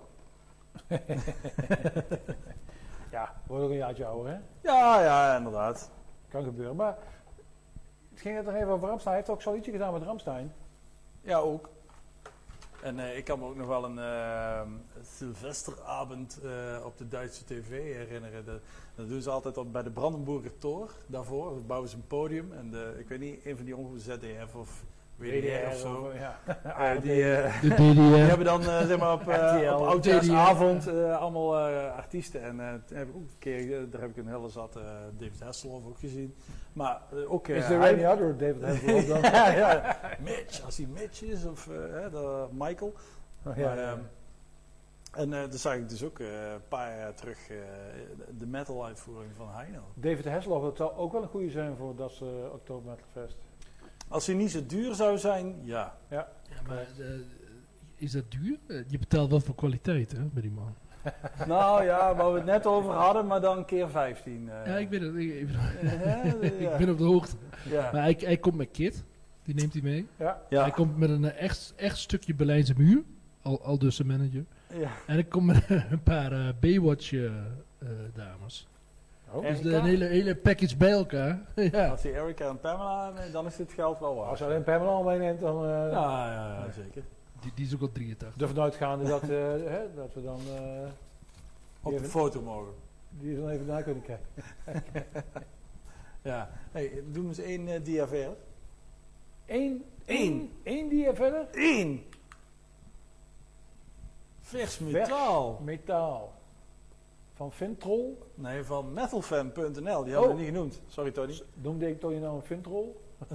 Ja, wordt ook een jaartje ouder, hè? Ja, ja, inderdaad. Kan gebeuren. Maar het ging het nog even over Ramstein. Hij heeft ook zo'n liedje gedaan met Ramstein. Ja, ook. En eh, ik kan me ook nog wel een eh, op de Duitse tv herinneren. Dat, dat doen ze altijd op, bij de Brandenburger Tor. Daarvoor bouwen ze een podium. En de, ik weet niet, een van die ongeveer ZDF of WDR of zo. Ja. Eh, die, eh, De die DDR. hebben dan eh, zeg maar op, eh, RTL. op oudjaarsavond eh, allemaal eh, artiesten. En eh, toen heb ik ook een keer, daar heb ik een hele zat eh, David Hasselhoff ook gezien. Maar ook... eh, Is er any other David Hasselhoff dan? ja, ja. Mitch, als hij Mitch is, of hè, de Michael. Oh, Maar, ja, ehm, en eh dan zag ik dus ook eh, een paar jaar terug eh, de- de metal uitvoering van Heino. David Hasselhoff, dat zou ook wel een goede zijn voor dat uh, Oktober Metal Fest. Als hij niet zo duur zou zijn, ja. Ja, maar eh, is dat duur? Eh, Je betaalt wel voor kwaliteit, hè, bij die man. nou ja, waar we het net over hadden, maar dan keer 15. eh. Ja, ik weet het. Ik, ik, ik ben op de hoogte. Ja. Maar hij, hij komt met Kit. Die neemt hij mee. Ja. Ja. Hij komt met een echt, echt stukje Berlijnse muur. Al, al dus de manager. Ja. En hij komt met een paar eh, Baywatch eh, eh, dames. Oh. Dus de, Erika? een hele, hele package bij elkaar. ja. Als hij Erika en Pamela neemt, dan is dit geld wel waard. Als je alleen Pamela al meeneemt, dan uh, Ja, ja, ja, zeker. Die, die is ook al 83. ervan uitgaande dat, uh, hè, dat we dan uh, Op de even- foto mogen. die dan even naar kunnen kijken. Ja. Hey, doe eens één eh, dia verder. Eén, Eén. één, één die er verder? Eén! Vers metaal. Metaal. Van Fintrol. Nee, van metalfan.nl. Die hebben Oh. we niet genoemd. Sorry Tony. Noemde ik je nou een Fintrol?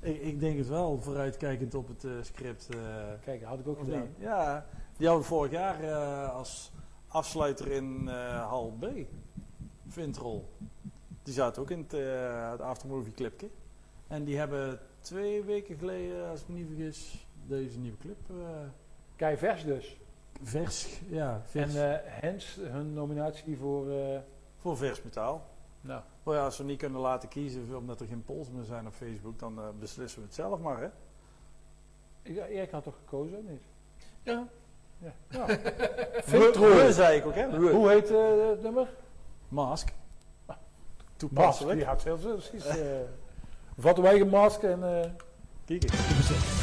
Ik, ik denk het wel, vooruitkijkend op het eh, script. eh, Kijk, had ik ook gedaan. niet? Ja, die hadden we vorig jaar eh, als afsluiter in hal B. Vintrol. Die zaten ook in het, het aftermovie clipje. En die hebben twee weken geleden, als ik me niet vergis, deze nieuwe clip eh, Kei vers dus. Vers. Ja, vers. En eh hens hun nominatie voor... eh, voor vers metaal. nou, Nou ja, als we niet kunnen laten kiezen omdat er geen polls meer zijn op Facebook, dan eh, beslissen we het zelf maar, hè? ik- Erik had toch gekozen, niet? Ja. Ja. ja. We, we, zei ik ook, hè? We. Hoe heet eh, het nummer? Mask. Mask. Toepasselijk. Die had heel precies. eh Vat wij een mask en... eh, Kijk eens.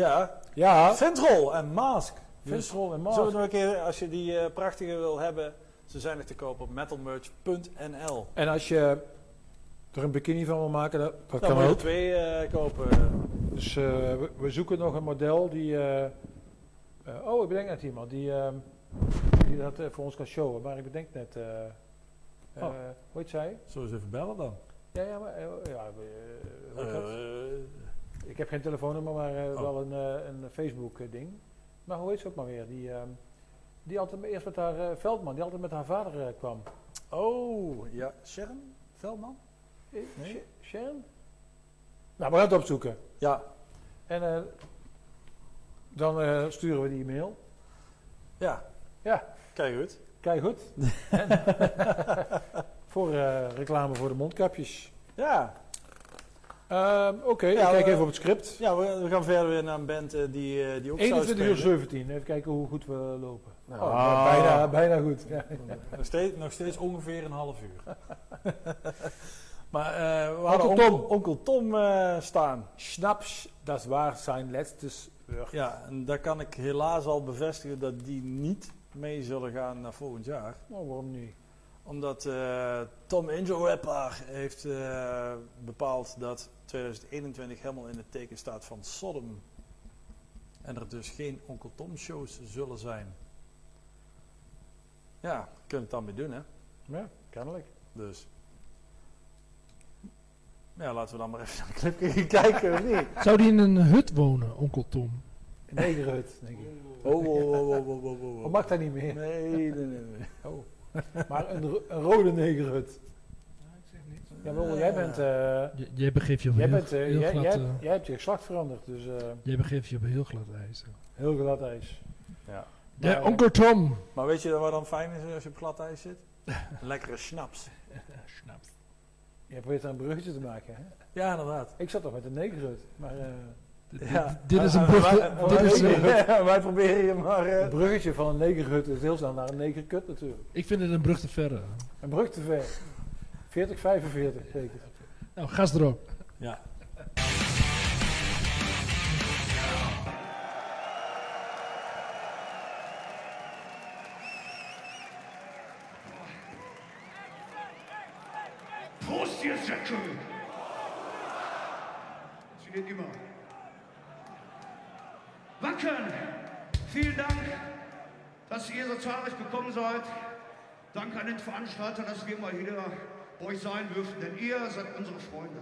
Ja, Ja, Ventrol en Mask. Dus Ventrol en Mask. Zullen we nog een keer, als je die eh, prachtige wil hebben, ze zijn nog te koop op metalmerch.nl. En als je er een bikini van wil maken, dat, dat Dan kan moet je ook. er twee eh, kopen. Dus eh, we, we zoeken nog een model die... oh, ik bedenk net iemand die, ehm, die dat voor ons kan showen. Maar ik bedenk net... Oh. Hoe heet zij? Zullen we eens even bellen dan? Ja, ja, maar... ja, eh? Eh, ik heb geen telefoonnummer, maar eh, Oh. wel een, eh, een Facebook-ding. Maar hoe heet ze ook maar weer? Die, ehm, die altijd eerst met haar... eh, Veldman, die altijd met haar vader eh, kwam. oh, ja. Sharon Veldman? Eh, Nee. Sh- Sharon? Nou, we gaan het opzoeken. Ja. En eh, dan eh, sturen we die e-mail. Ja. Ja. Kijk goed. Kijk goed. En, voor eh, reclame voor de mondkapjes. Ja. Ehm, Oké, Ja, ik kijk even op het script. Ja, we, we gaan verder weer naar een band eh, die, eh, die ook zou 21 uur spelen. 17. Even kijken hoe goed we lopen. Nou, Oh, ah. bijna, bijna goed. Ja. Nog, steeds, nog steeds ongeveer een half uur. maar eh, we hadden Onkel Tom. onkel Tom eh, staan. Schnaps, dat waar zijn letztes Word. Ja, en daar kan ik helaas al bevestigen dat die niet mee zullen gaan naar volgend jaar. Nou, waarom niet? Omdat eh, Tom Angel Rapper heeft eh, bepaald dat 2021 helemaal in het teken staat van Sodom. En er dus geen Onkel Tom shows zullen zijn. Ja, kunnen het dan mee doen hè. Ja, kennelijk. Dus. Ja, laten we dan maar even naar de clip gaan kijken of niet. Zou die in een hut wonen, onkel Tom? Een negerhut, denk ik. Oh, oh, oh, oh, oh, oh, oh. Of mag dat niet meer? Nee, nee, nee. nee. Oh. Maar een, ro- een rode negerhut. Jawel, jij bent... J- jij begeeft je op jij, heel, bent eh, heel glad... jij, eh, jij hebt je geslacht veranderd, dus eh, jij begeeft je op heel glad ijs. heel glad ijs. Ja. De Maar, onkel Tom. Maar weet je wat dan fijn is als je op glad ijs zit? Lekkere snaps. Je probeert er een bruggetje te maken, hè? Ja, inderdaad. Ik zat toch met een negerhut, maar... Ja. Dit is een Eh, brug- wij- dit is wij- een- wij- Wij proberen je maar... eh, een bruggetje van een negerhut is heel snel naar een negerkut natuurlijk. Ik vind het een brug te ver. eh. Een brug te ver. 40, 45 zeker. Nou, gas erop. Ja. Ihr so zahlreich gekommen seid. Danke an den Veranstalter, dass wir mal hier bei euch sein dürfen, denn ihr seid unsere Freunde.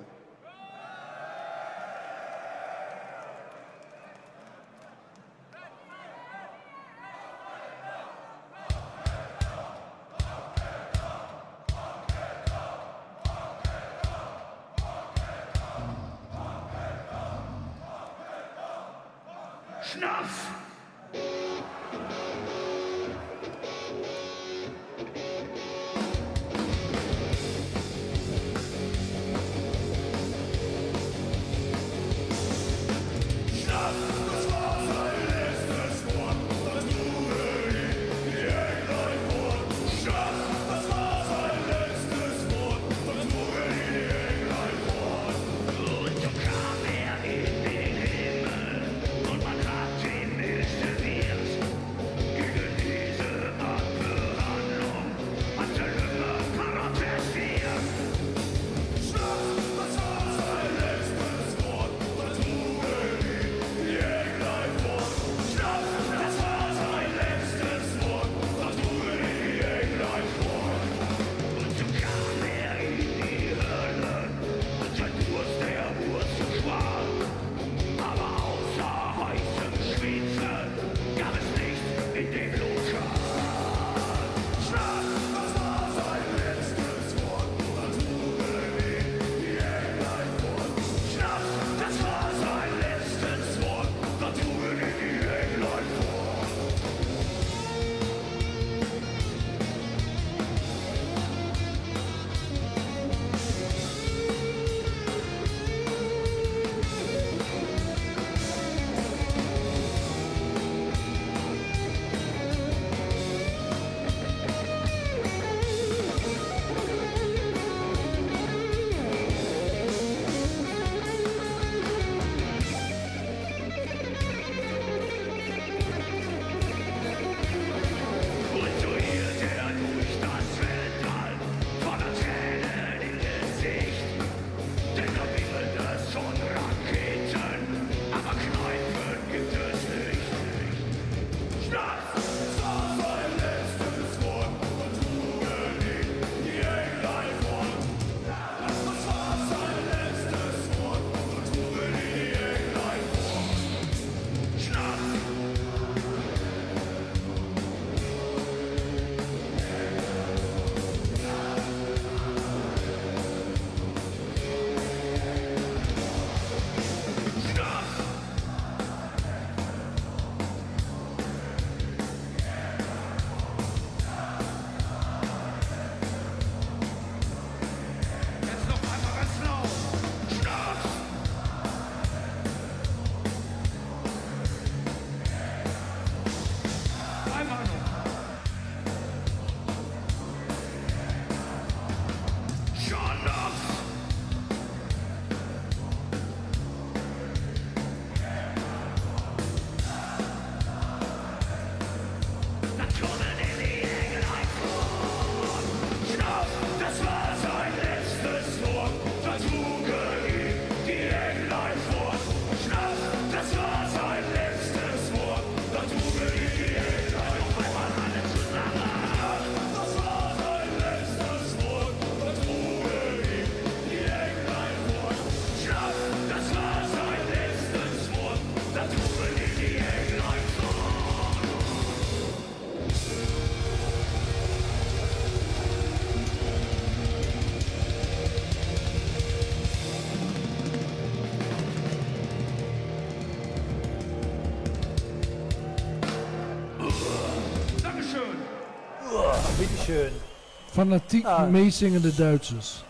Fanatiek Ah. meezingende Duitsers.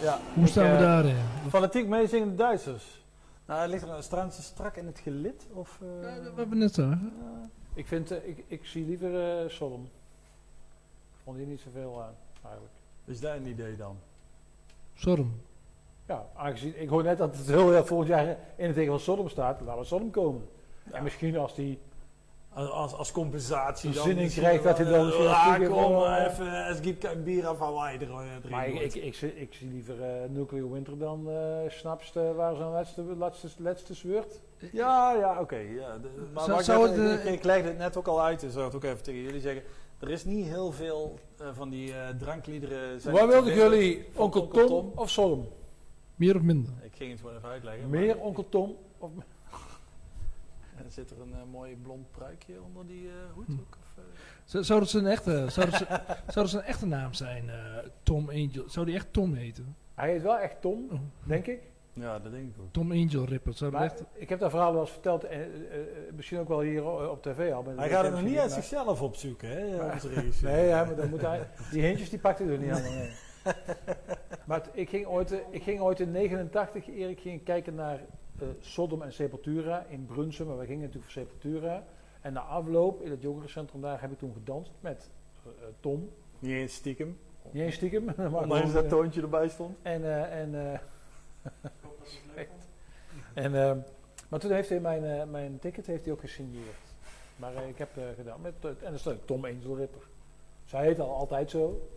Ja, Hoe ik, staan we eh, daarin? Fanatiek meezingende Duitsers. Nou, het ligt er staan ze strak in het gelid? Of, eh, We hebben net zo. Ik, vind, eh, ik, ik zie liever eh Sodom. Ik vond hier niet zoveel aan, eigenlijk. Is dat een idee dan? Sodom. Ja, aangezien, ik hoor net dat het heel erg volgend jaar in het tegen van Sodom staat. Laten we Sodom komen. En misschien als die... Als, als, als compensatie dan. zin in krijgt dat hij dan wel, misschien eh, ah, kom, eh, eh, even, het gibt kein bier af Hawaii eh, erin Maar ik, ik, ik, zie- ik zie liever eh Nuclear Winter dan eh Snaps eh, waar zo'n laatste, laatste, laatste zweurt. Ja, ja, oké. ja. De- maar ik, ik, eh, ik legde het net ook al uit, dus zou het ook even tegen jullie zeggen. Er is niet heel veel eh, van die eh, drankliederen. zijn Waar wilden jullie? Onkel Tom, of Sodom? Meer of minder? Ik ging het gewoon even uitleggen. Meer Onkel Tom of... Zit er een eh, mooi blond pruikje onder die eh, hoed Hm. ook? Of, eh? Zou, zou, dat zijn echte, zou, dat zijn, zou dat zijn echte naam zijn? eh, Tom Angel. Zou die echt Tom heten? Hij heet wel echt Tom, Oh. denk ik. Ja, dat denk ik ook. Tom Angel Ripper. Zou echt... ik heb dat verhaal wel eens verteld, en, misschien ook wel hier op tv al. Hij gaat het nog niet uit maar- zichzelf opzoeken, hè? Maar-. Nee, ja, maar dan moet hij, die hintjes die pakt hij er niet aan. Nee. Maar ik, ging ooit, ik ging ooit in 89, Erik ging kijken naar eh, Sodom en Sepultura in Brunsum. Maar we gingen natuurlijk voor Sepultura. En na afloop in het jongerencentrum daar heb ik toen gedanst met eh, eh, Tom. Niet eens stiekem. Niet eens stiekem. maar Ondanks dat toontje erbij stond. En, eh, en, eh, en, eh, maar toen heeft hij mijn, mijn ticket heeft hij ook gesigneerd. Maar ik heb gedaan met, en er staat Tom Angel Ripper. Zij heet al altijd zo.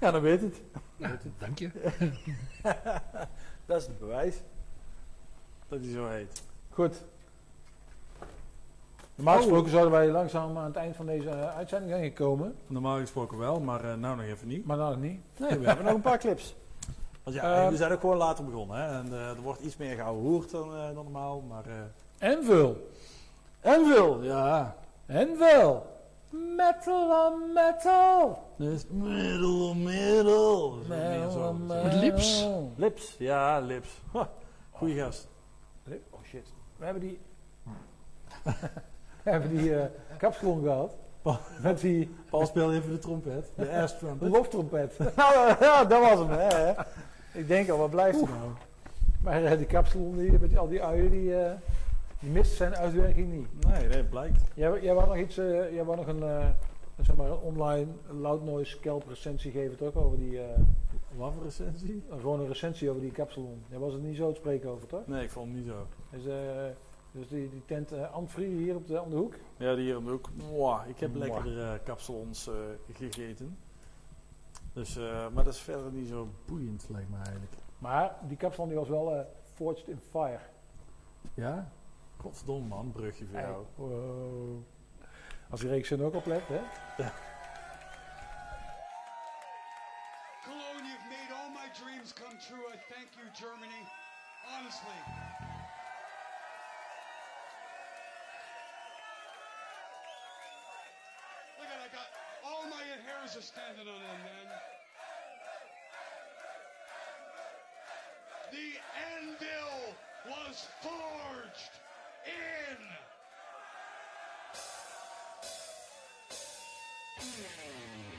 Ja, dan weet het. Ja, dank je. dat is het bewijs. Dat hij zo heet. Goed. Normaal Oh. gesproken zouden wij langzaam aan het eind van deze eh, uitzending zijn gekomen. Normaal gesproken wel, maar eh, nou nog even niet. Maar nou nog niet. Nee, we hebben nog een paar clips. Want ja, Ehm. we zijn ook gewoon later begonnen. Hè? En eh, er wordt iets meer gehoord dan, dan normaal. Maar, En veel. en veel, ja. En veel. Metal on metal. Dus middel, middel. On Met lips. Lips, ja, lips. Goeie gast. We hebben die... we hebben die eh kapsalon gehad. Met die Paul speelde even de trompet. De ass trumpet. loftrompet. nou, ja, dat was hem. Hè. Ik denk al, wat blijft er nou? Maar eh, die kapsalon, die, met al die uien, die, eh, die mist zijn uitwerking niet. Nee, nee, blijkt. Jij, jij wou nog iets, eh, jij wou nog een, eh, zeg maar, een online loud noise kelp recensie geven toch? Over die, eh, Wat voor recensie? gewoon een recensie over die kapsalon. Jij was het niet zo te spreken over toch? Nee, ik vond hem niet zo. Dus, eh, dus die, die tent uh, hier op de, om de hoek. Ja, die hier om de hoek. Mwah, ik heb lekker kapsalons eh, gegeten. Dus, maar dat is verder niet zo boeiend, lijkt me eigenlijk. Maar die kapsalon die was wel forged in fire. Ja? Godverdomme man, brugje voor jou. Wow. Als die reeks er ook op let, hè? Cologne, Honestly. Look at I got all my hairs are standing on end, man. The anvil was forged in. Metallic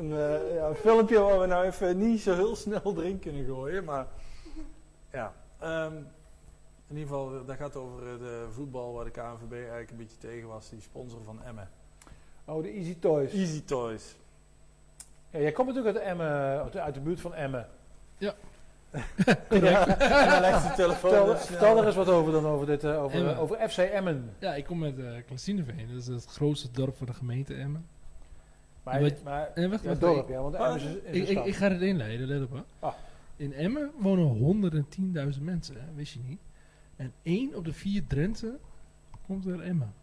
Een, eh, ja, een filmpje waar we nou even niet zo heel snel erin kunnen gooien. Maar ja, ehm, in ieder geval, dat gaat over eh, de voetbal waar de KNVB eigenlijk een beetje tegen was. Die sponsor van Emmen. Oh, de Easy Toys. Easy Toys. Ja, jij komt natuurlijk uit, Emmen, uit de buurt van Emmen. Ja. Ja. En dan legt de telefoon Vertel, dus vertel er eens wat over dan over, dit, eh, over, Emmen. over FC Emmen. Ja, ik kom uit uh, Klasineveen. Dat is het grootste dorp van de gemeente Emmen. Maar, Wat- maar Eh, wacht, ja, wacht, dorp, ik- ja, want Emmen is, is Ik, ik, stad. ik ga het inleiden, let op. hè. Ah. In Emmen wonen 110.000 mensen, hè, wist je niet. En één op de vier Drenthe komt uit Emmen.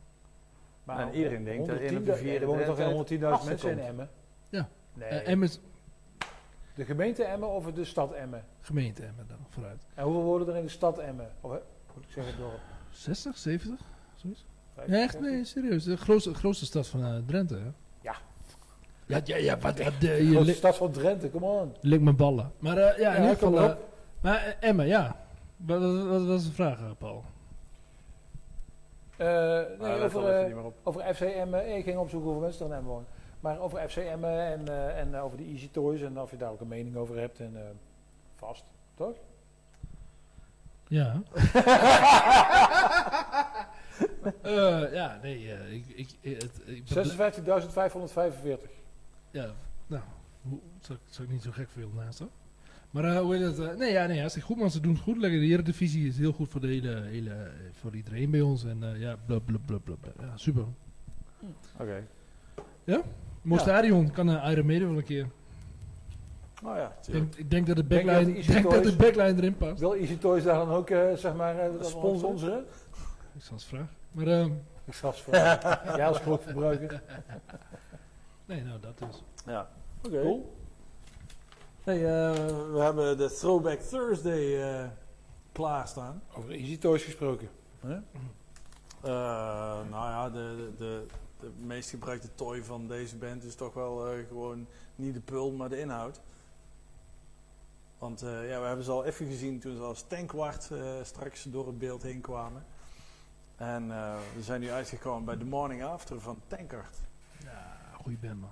Maar En iedereen denkt dat één op de 110.000 vier Er wonen toch Drenthe geen 110.000 uit mensen in Emmen? Ja. Nee. Eh, Emmen is de gemeente Emmen of de stad Emmen? gemeente Emmen dan, vooruit. En hoeveel wonen er in de stad Emmen? Of eh, moet ik zeggen het dorp? 60, 70? Zoiets? Nee, echt, nee, serieus. De grootste, grootste stad van eh, Drenthe, hè? Ja. Ja, ja, ja, wat, wat, De je grootste stad van Drenthe, come on. lik mijn ballen. Maar eh, ja, in ieder geval... maar eh, maar Emmen, ja. Wat, wat, wat was de vraag, Paul? Eh, nee, let over, op. over FC Emmen. Ik ging opzoeken hoeveel mensen er in Emmen wonen. Maar over FC Emmen en, eh, en eh, over de Easy Toys en of je daar ook een mening over hebt. En, eh, vast, toch? Ja. Eh, ja, nee, ik, ik, ik, het, ik ben blij- 56.545. Ja, nou, hoe, zou, ik- zou ik niet zo gek veel naast hoor. Maar hoe heet het? eh, nee, ja, nee, hartstikke goed man. Ze doen het goed. Lekker de Eredivisie is heel goed voor, de hele, hele, voor iedereen bij ons. En ja, blub, blub, blub, blub. Ja, super. Oké. Mostarion kan uh, Iron Maiden wel een keer. Oh ja, Ik denk, ik denk dat de Denk dat backline, de ik Easy denk dat de backline erin past. Wil Easy Toys daar dan ook, eh, zeg maar, eh, dat Sponsoren? sponsoren? Ik zal eens vragen. Maar ehm, Ik zal het vragen. Jij als groot verbruiker. nee, nou dat dus. Ja. Oké. Cool. Hey, eh, we hebben de Throwback Thursday eh klaarstaan. Over Easy Toys gesproken. Eh, nou ja, de, de, de, de meest gebruikte toy van deze band is toch wel eh, gewoon niet de pul, maar de inhoud. Want eh, ja, we hebben ze al even gezien toen ze als tankwart eh, straks door het beeld heen kwamen. En we zijn nu uitgekomen bij The Morning After van Tankard. Ja, goeie band man.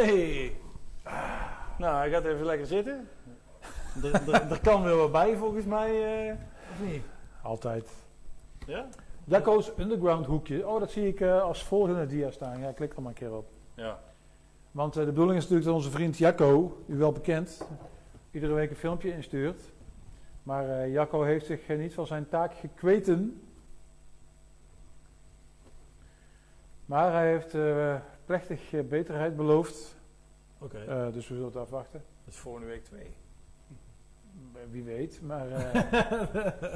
Hey. Nou, hij gaat even lekker zitten. Er- kan weer wat bij volgens mij, eh, of niet? Altijd. Ja? Jacco's Underground hoekje. Oh, dat zie ik eh, als volgende dia staan. Ja, klik er maar een keer op. Ja. Want eh, de bedoeling is natuurlijk dat onze vriend Jacco, u wel bekend, iedere week een filmpje instuurt. Maar Jacco heeft zich niet van zijn taak gekweten. Maar hij heeft plechtig eh, beterheid beloofd. Oké. Eh, dus we zullen het afwachten. Dat is volgende week twee. Eh, Wie weet. Maar, eh,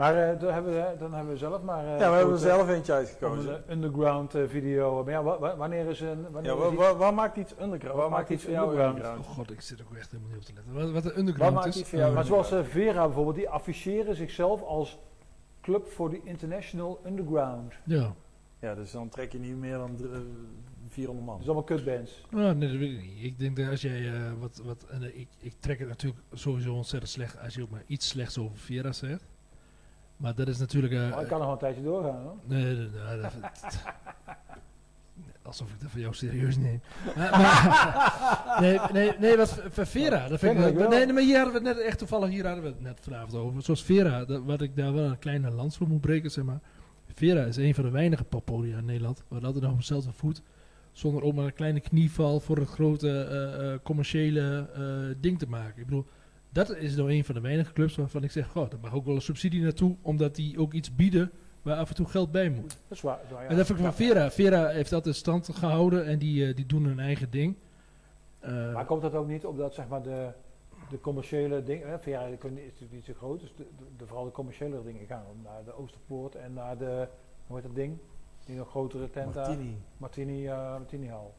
maar eh, dan, hebben we, dan hebben we zelf maar. eh, Ja, we hebben er zelf eentje uitgekozen. een underground eh, video. Maar ja, wa- wa- wanneer is een. Wanneer Ja, is waar, iets- waar, waar maakt iets underground? Waar maakt iets voor jou underground? underground? Oh god, ik zit ook echt helemaal niet op te letten. Wat, wat een Wat underground maakt is. iets voor jou maar zoals eh, Vera bijvoorbeeld, die afficheren zichzelf als Club for the International Underground. Ja. Ja, dus dan trek je niet meer dan dr- eh, 400 man. Dat is allemaal kutbands. Nou, nee, dat weet ik niet. Ik denk dat als jij eh, wat. wat en, eh, ik, ik trek het natuurlijk sowieso ontzettend slecht als je ook maar iets slechts over Vera zegt. Maar dat is natuurlijk. eh, Maar ik kan nog wel een tijdje doorgaan hoor. Nee, nee, nee, dat, alsof ik dat van jou serieus neem. Maar, maar- nee, nee, nee, wat Vera, dat vind ik nee, maar hier hadden we het net echt toevallig, hier hadden we het net vanavond over. Zoals Vera, dat, wat ik daar wel een kleine lans voor moet breken, zeg maar. Vera is een van de weinige poppodia in Nederland waar dat altijd nog op dezelfde voet, zonder ook maar een kleine knieval voor het grote eh, eh, commerciële eh, ding te maken. Ik bedoel, dat is nou een van de weinige clubs waarvan ik zeg, goh, daar mag ook wel een subsidie naartoe, omdat die ook iets bieden waar af en toe geld bij moet. Dat is waar. dat is waar, ja. En dat vind ik van Vera. Vera heeft altijd stand gehouden en die, die doen hun eigen ding. Maar komt dat ook niet omdat zeg maar de, de commerciële dingen, kunnen- is natuurlijk niet zo groot, dus de, vooral de commerciële dingen gaan naar de Oosterpoort en naar de, hoe heet dat ding? Die nog grotere tent daar. Martini. Martini, eh, Martini Hall.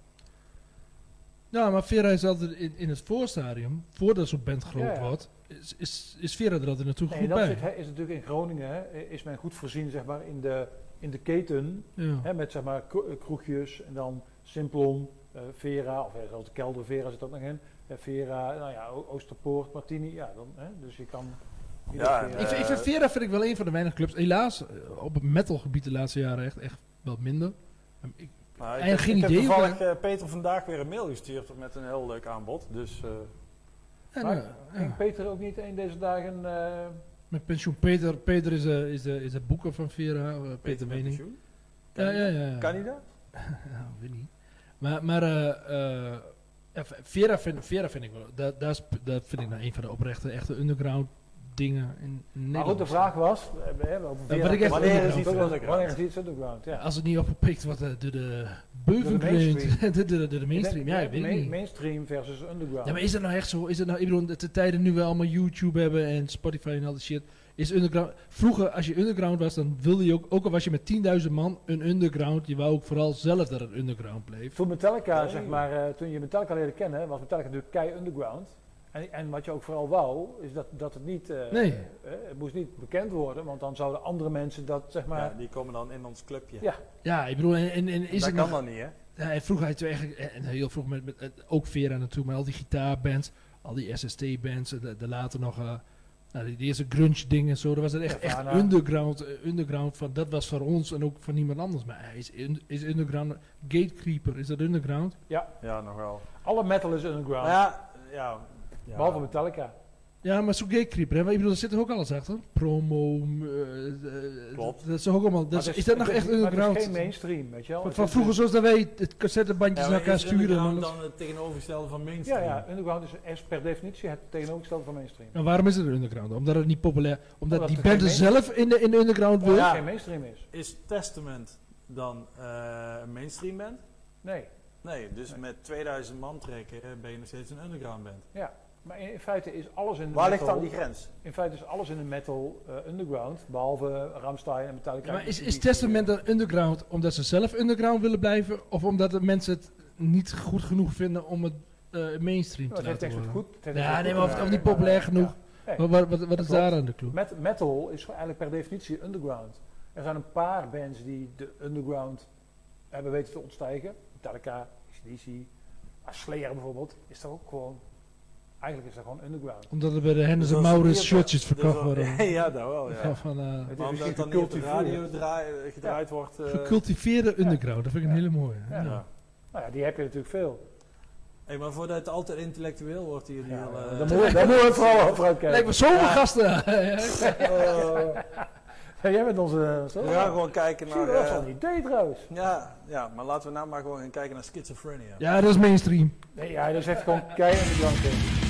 nou, maar Vera is altijd in, in het voorstadium, voordat zo'n band groot Ja, ja. wordt, is, is, is Vera er altijd natuurlijk Nee, goed dat bij. zit, is natuurlijk in Groningen, hè, is men goed voorzien zeg maar, in, de, in de keten. Ja. Met zeg maar eh, kroegjes en dan Simplon, eh, Vera, of de kelder Vera zit ook nog in. Eh, Vera, nou ja, Oosterpoort, Martini, ja, dan, hè, dus je kan... Ja, keer- Ik, vind- ik vind Vera vind ik wel een van de weinige clubs. Helaas, eh, op het metalgebied de laatste jaren echt, echt wel minder. Ehm, Ik, Nou, ik, Eigenlijk heb, geen ik heb idee, toevallig maar- eh, Peter vandaag weer een mail gestuurd met een heel leuk aanbod. Dus eh, ja, Maar nou, ja. ging Peter ook niet een deze dagen... eh, Met pensioen Peter. Peter is, de is, de is de boeker van Vera. eh, Peter, Peter met Wening. pensioen. Ja, ja, ja, ja. Kan hij dat? ja, weet niet. Maar, maar eh, eh, Vera, vind, Vera vind ik wel. Dat, dat, is, dat vind ik nou een van de oprechte, echte underground dingen in, in maar Nederland. goed, de vraag was... eh, we hebben over Ja, Vera- echt wanneer is iets underground? Wanneer is iets underground, ja. Als het niet opgepikt wordt eh, door de mainstream. beuvenkrant, door de, de, de mainstream. Ja, ik weet Main- niet. Mainstream versus underground. Ja, maar is het nou echt zo? Is het nou, ik bedoel, de, de tijden nu we allemaal YouTube hebben en Spotify en al die shit. Is underground, vroeger, als je underground was, dan wilde je ook, ook al was je met 10.000 man, een underground. Je wou ook vooral zelf dat het underground bleef. Toen Metallica, Nee. zeg maar, eh, toen je Metallica leerde kennen, was Metallica natuurlijk kei underground. En, en wat je ook vooral wou, is dat, dat het niet, eh, Nee. eh, het moest niet bekend worden, want dan zouden andere mensen dat, zeg maar, Ja, die komen dan in ons clubje. Ja. Ja, ik bedoel, en, en, en is dat het kan nog... dan niet, hè? Ja, en vroeger had je eigenlijk, en heel vroeg met, met ook Vera natuurlijk, maar al die gitaarbands, al die SST-bands, de, de later nog, eh, nou, die, die eerste grunge dingen en zo, dat was het echt, underground, eh, underground van, dat was voor ons en ook voor niemand anders. Maar hij is, in- is underground, Gatecreeper, is dat underground? ja, Ja, nog wel. alle metal is underground. Ja, ja, ja. Behalve Metallica. Ja, maar zo'n gatekeeper, hè? Ik bedoel, er zit er ook alles achter. Promo, eh, eh, Klopt. Dat is ook allemaal... Dat Maar is, het is dat nog echt maar het underground? is geen mainstream, weet je wel. Van, vroeger zoals dat wij het cassettebandjes Ja, naar elkaar sturen. underground dan het tegenovergestelde van mainstream? Ja, ja, underground is, per definitie het tegenovergestelde van mainstream. En waarom is het een underground? Omdat het niet populair... Omdat Omdat die band zelf in de, in de underground wil? Ja. het geen mainstream is. Is Testament dan eh, een mainstream band? Nee. Nee, dus met 2000 man trekken ben je nog steeds een underground band. Ja, maar in, in feite is alles in de Waar ligt metal- dan die grens? In feite is alles in de metal eh, underground, behalve Ramstein en Metallica. Ja, maar is, is Testament dan underground omdat ze zelf underground willen blijven? Of omdat de mensen het niet goed genoeg vinden om het eh, mainstream Ja, te het heeft laten worden? goed. Ja, nee, maar goed of, niet populair genoeg. Wat, wat, wat, is daar aan de clue? Met, metal is eigenlijk per definitie underground. Er zijn een paar bands die de underground hebben weten te ontstijgen. Metallica, ACDC, Slayer bijvoorbeeld, is toch ook gewoon... Eigenlijk is dat gewoon underground. Omdat er bij de Henderson Dus als- Maurits shirtjes verkocht dus worden. Ja, dat wel, ja. Ja, van, eh, Het is omdat dan op de radio draai- gedraaid wordt. eh, Gecultiveerde underground, dat vind ik een hele mooie. Ja. Ja. Nou ja, die heb je natuurlijk veel. Hey, maar voordat het altijd intellectueel wordt hier. die Ja, hele- moeten we vooral over uitkijken. Lijkt me zoveel Ja. gasten. Ja, jij bent onze... Zo. We gaan gewoon kijken naar... dat is eh, wel een idee trouwens. ja, ja, maar laten we nou maar gewoon gaan kijken naar schizophrenia. ja, dat is mainstream. Nee, ja, dat is echt gewoon keihard ding.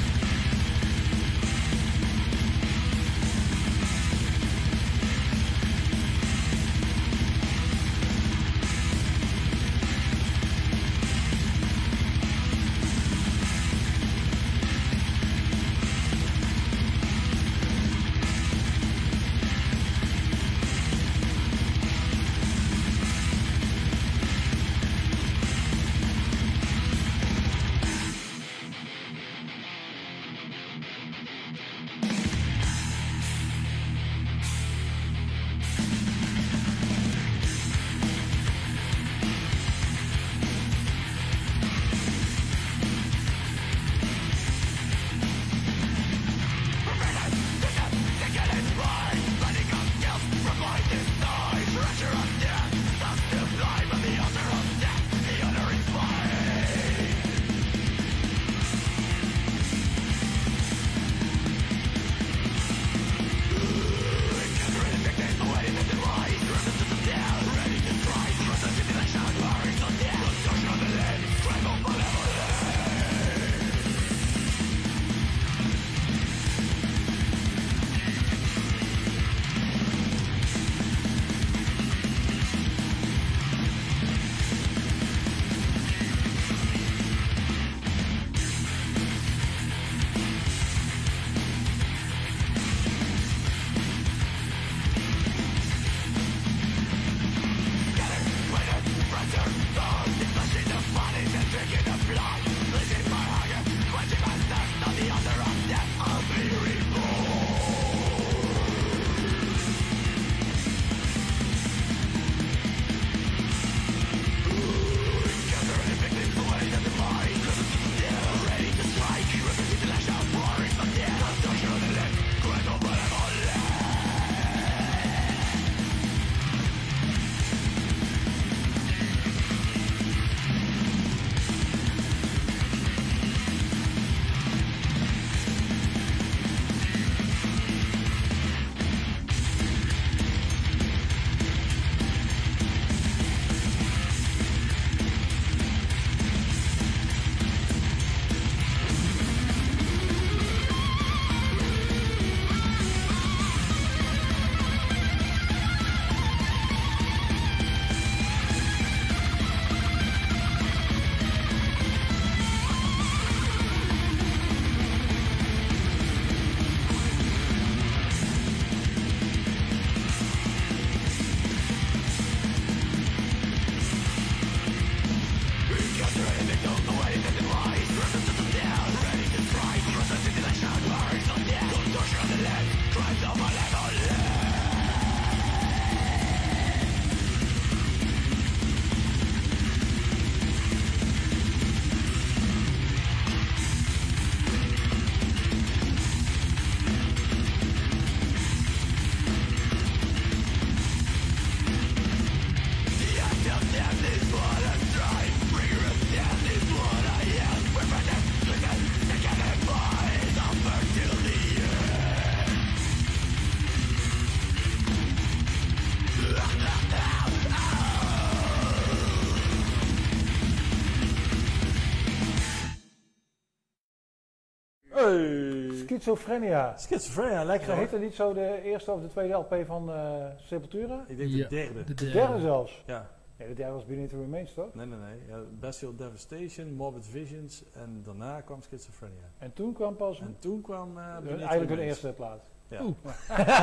Schizophrenia. Schizophrenia, lekker hoor. heette niet zo de eerste of de tweede LP van eh Sepultura? Ik denk Ja, de derde. de De derde. derde zelfs. Ja. Nee, de derde was Beneath the Remains, toch? Nee, nee, nee. Ja, Bestial Devastation, Morbid Visions en daarna kwam Schizophrenia. En toen kwam pas En toen kwam... eh hun- Beneath the eigenlijk hun eerste plaat. Ja. Oeh.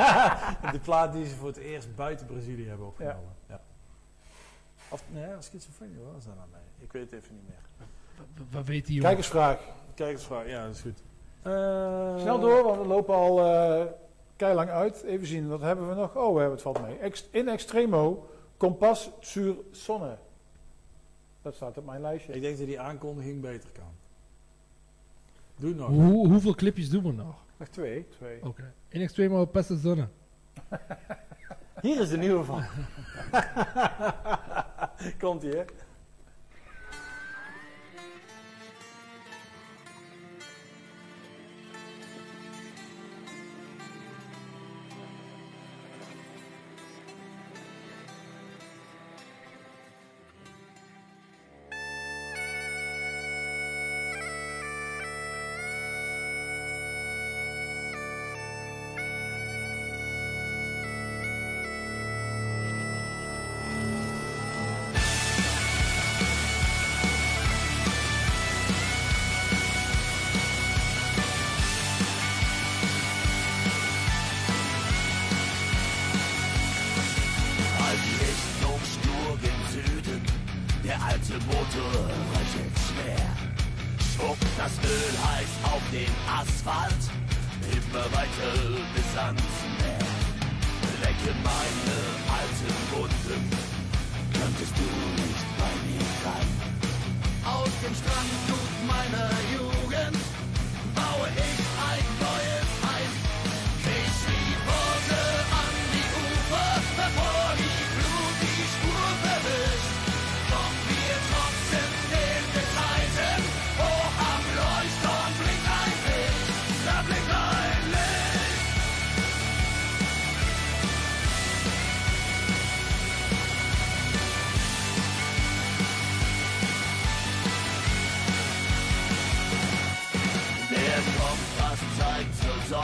de plaat die ze voor het eerst buiten Brazilië hebben opgenomen. Ja. Of, nee, Schizophrenia wat was dat nou mee? Ik weet het even niet meer. Wat weet die jongen? Kijkersvraag. Kijk eens vraag. Ja, dat is goed. Eh, Snel door, want we lopen al eh keilang uit. Even zien, wat hebben we nog? Oh, we hebben het valt mee. Ex- in extremo, kompas sur sonne. Dat staat op mijn lijstje. Ik denk dat die aankondiging beter kan. Doe het nog. Hoe, hoeveel clipjes doen we nog? Nog twee. twee. Oké. In extremo Pesta Zonne. Hier is de nieuwe van. Komt ie, hè?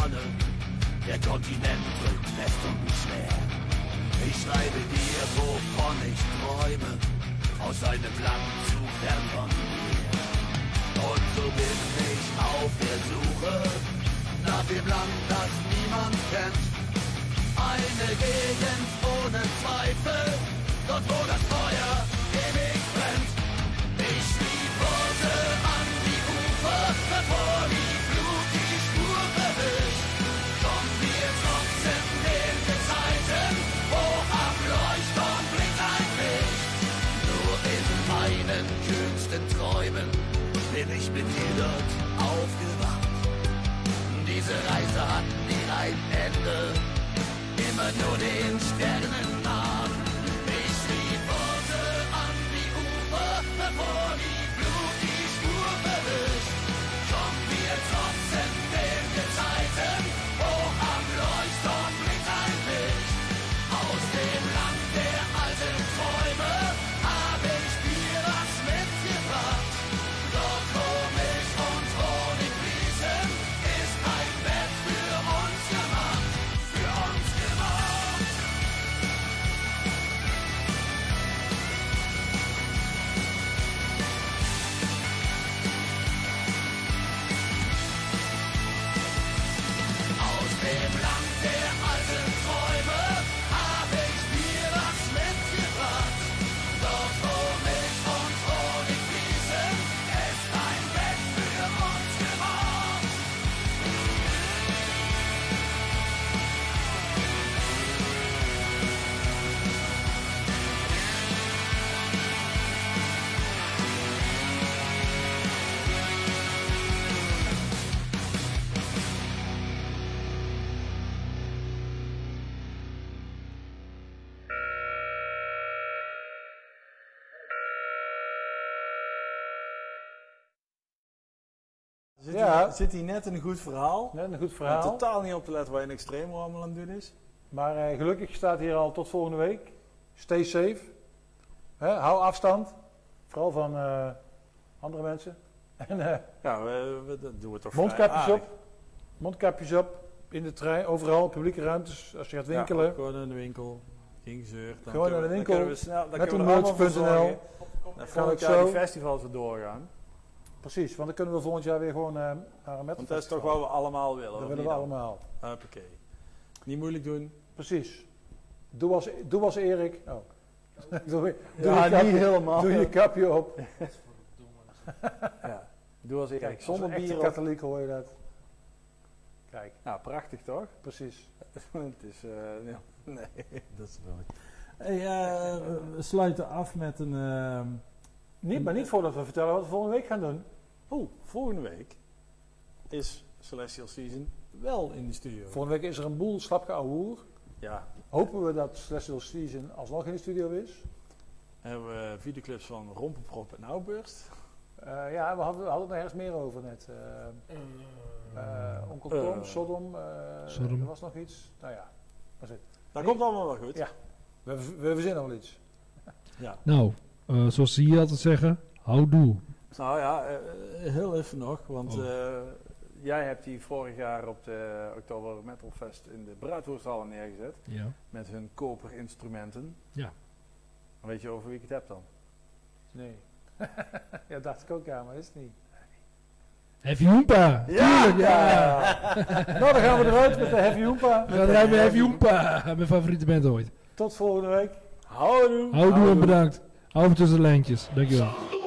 Sonne, der Kontinent drückt fest und schwer. Ich schreibe dir, wovon ich träume, aus einem Land zu fern von mir. Und so bin ich auf der Suche nach dem Land, das niemand kennt. Eine Gegend ohne Zweifel, dort wo das Immer nur den Sternen Ja. zit hij net in een goed verhaal? Net een goed verhaal. totaal niet op te letten waar je in extreem allemaal aan het doen is. Maar eh, gelukkig staat hier al tot volgende week. Stay safe. Hè, hou afstand. Vooral van eh, andere mensen. En, eh, Ja, we, we, dat doen we toch mondkapjes vrij op. Mondkapjes op. In de trein, overal, publieke ruimtes. Als je gaat winkelen. Ja, gewoon naar de winkel. Geen gezeur. Dan Gewoon naar de winkel, Dan kunnen we snel, dan met kunnen we er allemaal voor een zorgen merch.nl. Dat Kan jaar zo. die festivals weer doorgaan. Precies, want dan kunnen we volgend jaar weer gewoon eh, naar een metal Want dat is toch wat we allemaal willen. Dat willen we dan? allemaal. Hoppakee. Niet moeilijk doen. Precies. Doe als, doe als Erik. Oh. doe, doe Ja, je kapje, niet helemaal. Doe je kapje op. Ja. Doe als ik. Kijk, zonder als bier op. katholiek hoor je dat. Kijk, Nou, prachtig toch? precies. het is... eh, nee, nee, dat is wel... Hey, eh, we sluiten af met een... Niet, maar niet voordat we vertellen wat we volgende week gaan doen. Oh, volgende week is Celestial Season wel in de studio. Volgende week is er een boel slapke ouwehoer. Ja, Hopen we dat Celestial Season alsnog in de studio is. hebben we videoclips van Rompenprop en Outburst. Eh, ja, we hadden, we hadden het nog ergens meer over net. Eh, eh, Onkel. Tom, Sodom. eh, Sodom. Er was nog iets. Nou ja, dat is het. Dat Nee. komt allemaal wel goed. Ja. We, we verzinnen wel iets. Ja. Nou, eh, zoals ze hier altijd zeggen, houdoe. Nou ja, eh, heel even nog, want Oh. eh, jij hebt die vorig jaar op de Oktober Metal Fest in de Bruidhoorstal neergezet. Ja. Met hun koperinstrumenten. Ja. Weet je over wie ik het heb dan? Nee. ja, dacht ik ook aan, maar is het niet. Heavy Hoompa! Tuurlijk, ja! nou, dan gaan we eruit met de Heavy Hoompa. We gaan eruit met Heavy Hoompa! Mijn favoriete band ooit. Tot volgende week. Houdoe! Houdoe en bedankt. Hou tussen de lijntjes. Dankjewel.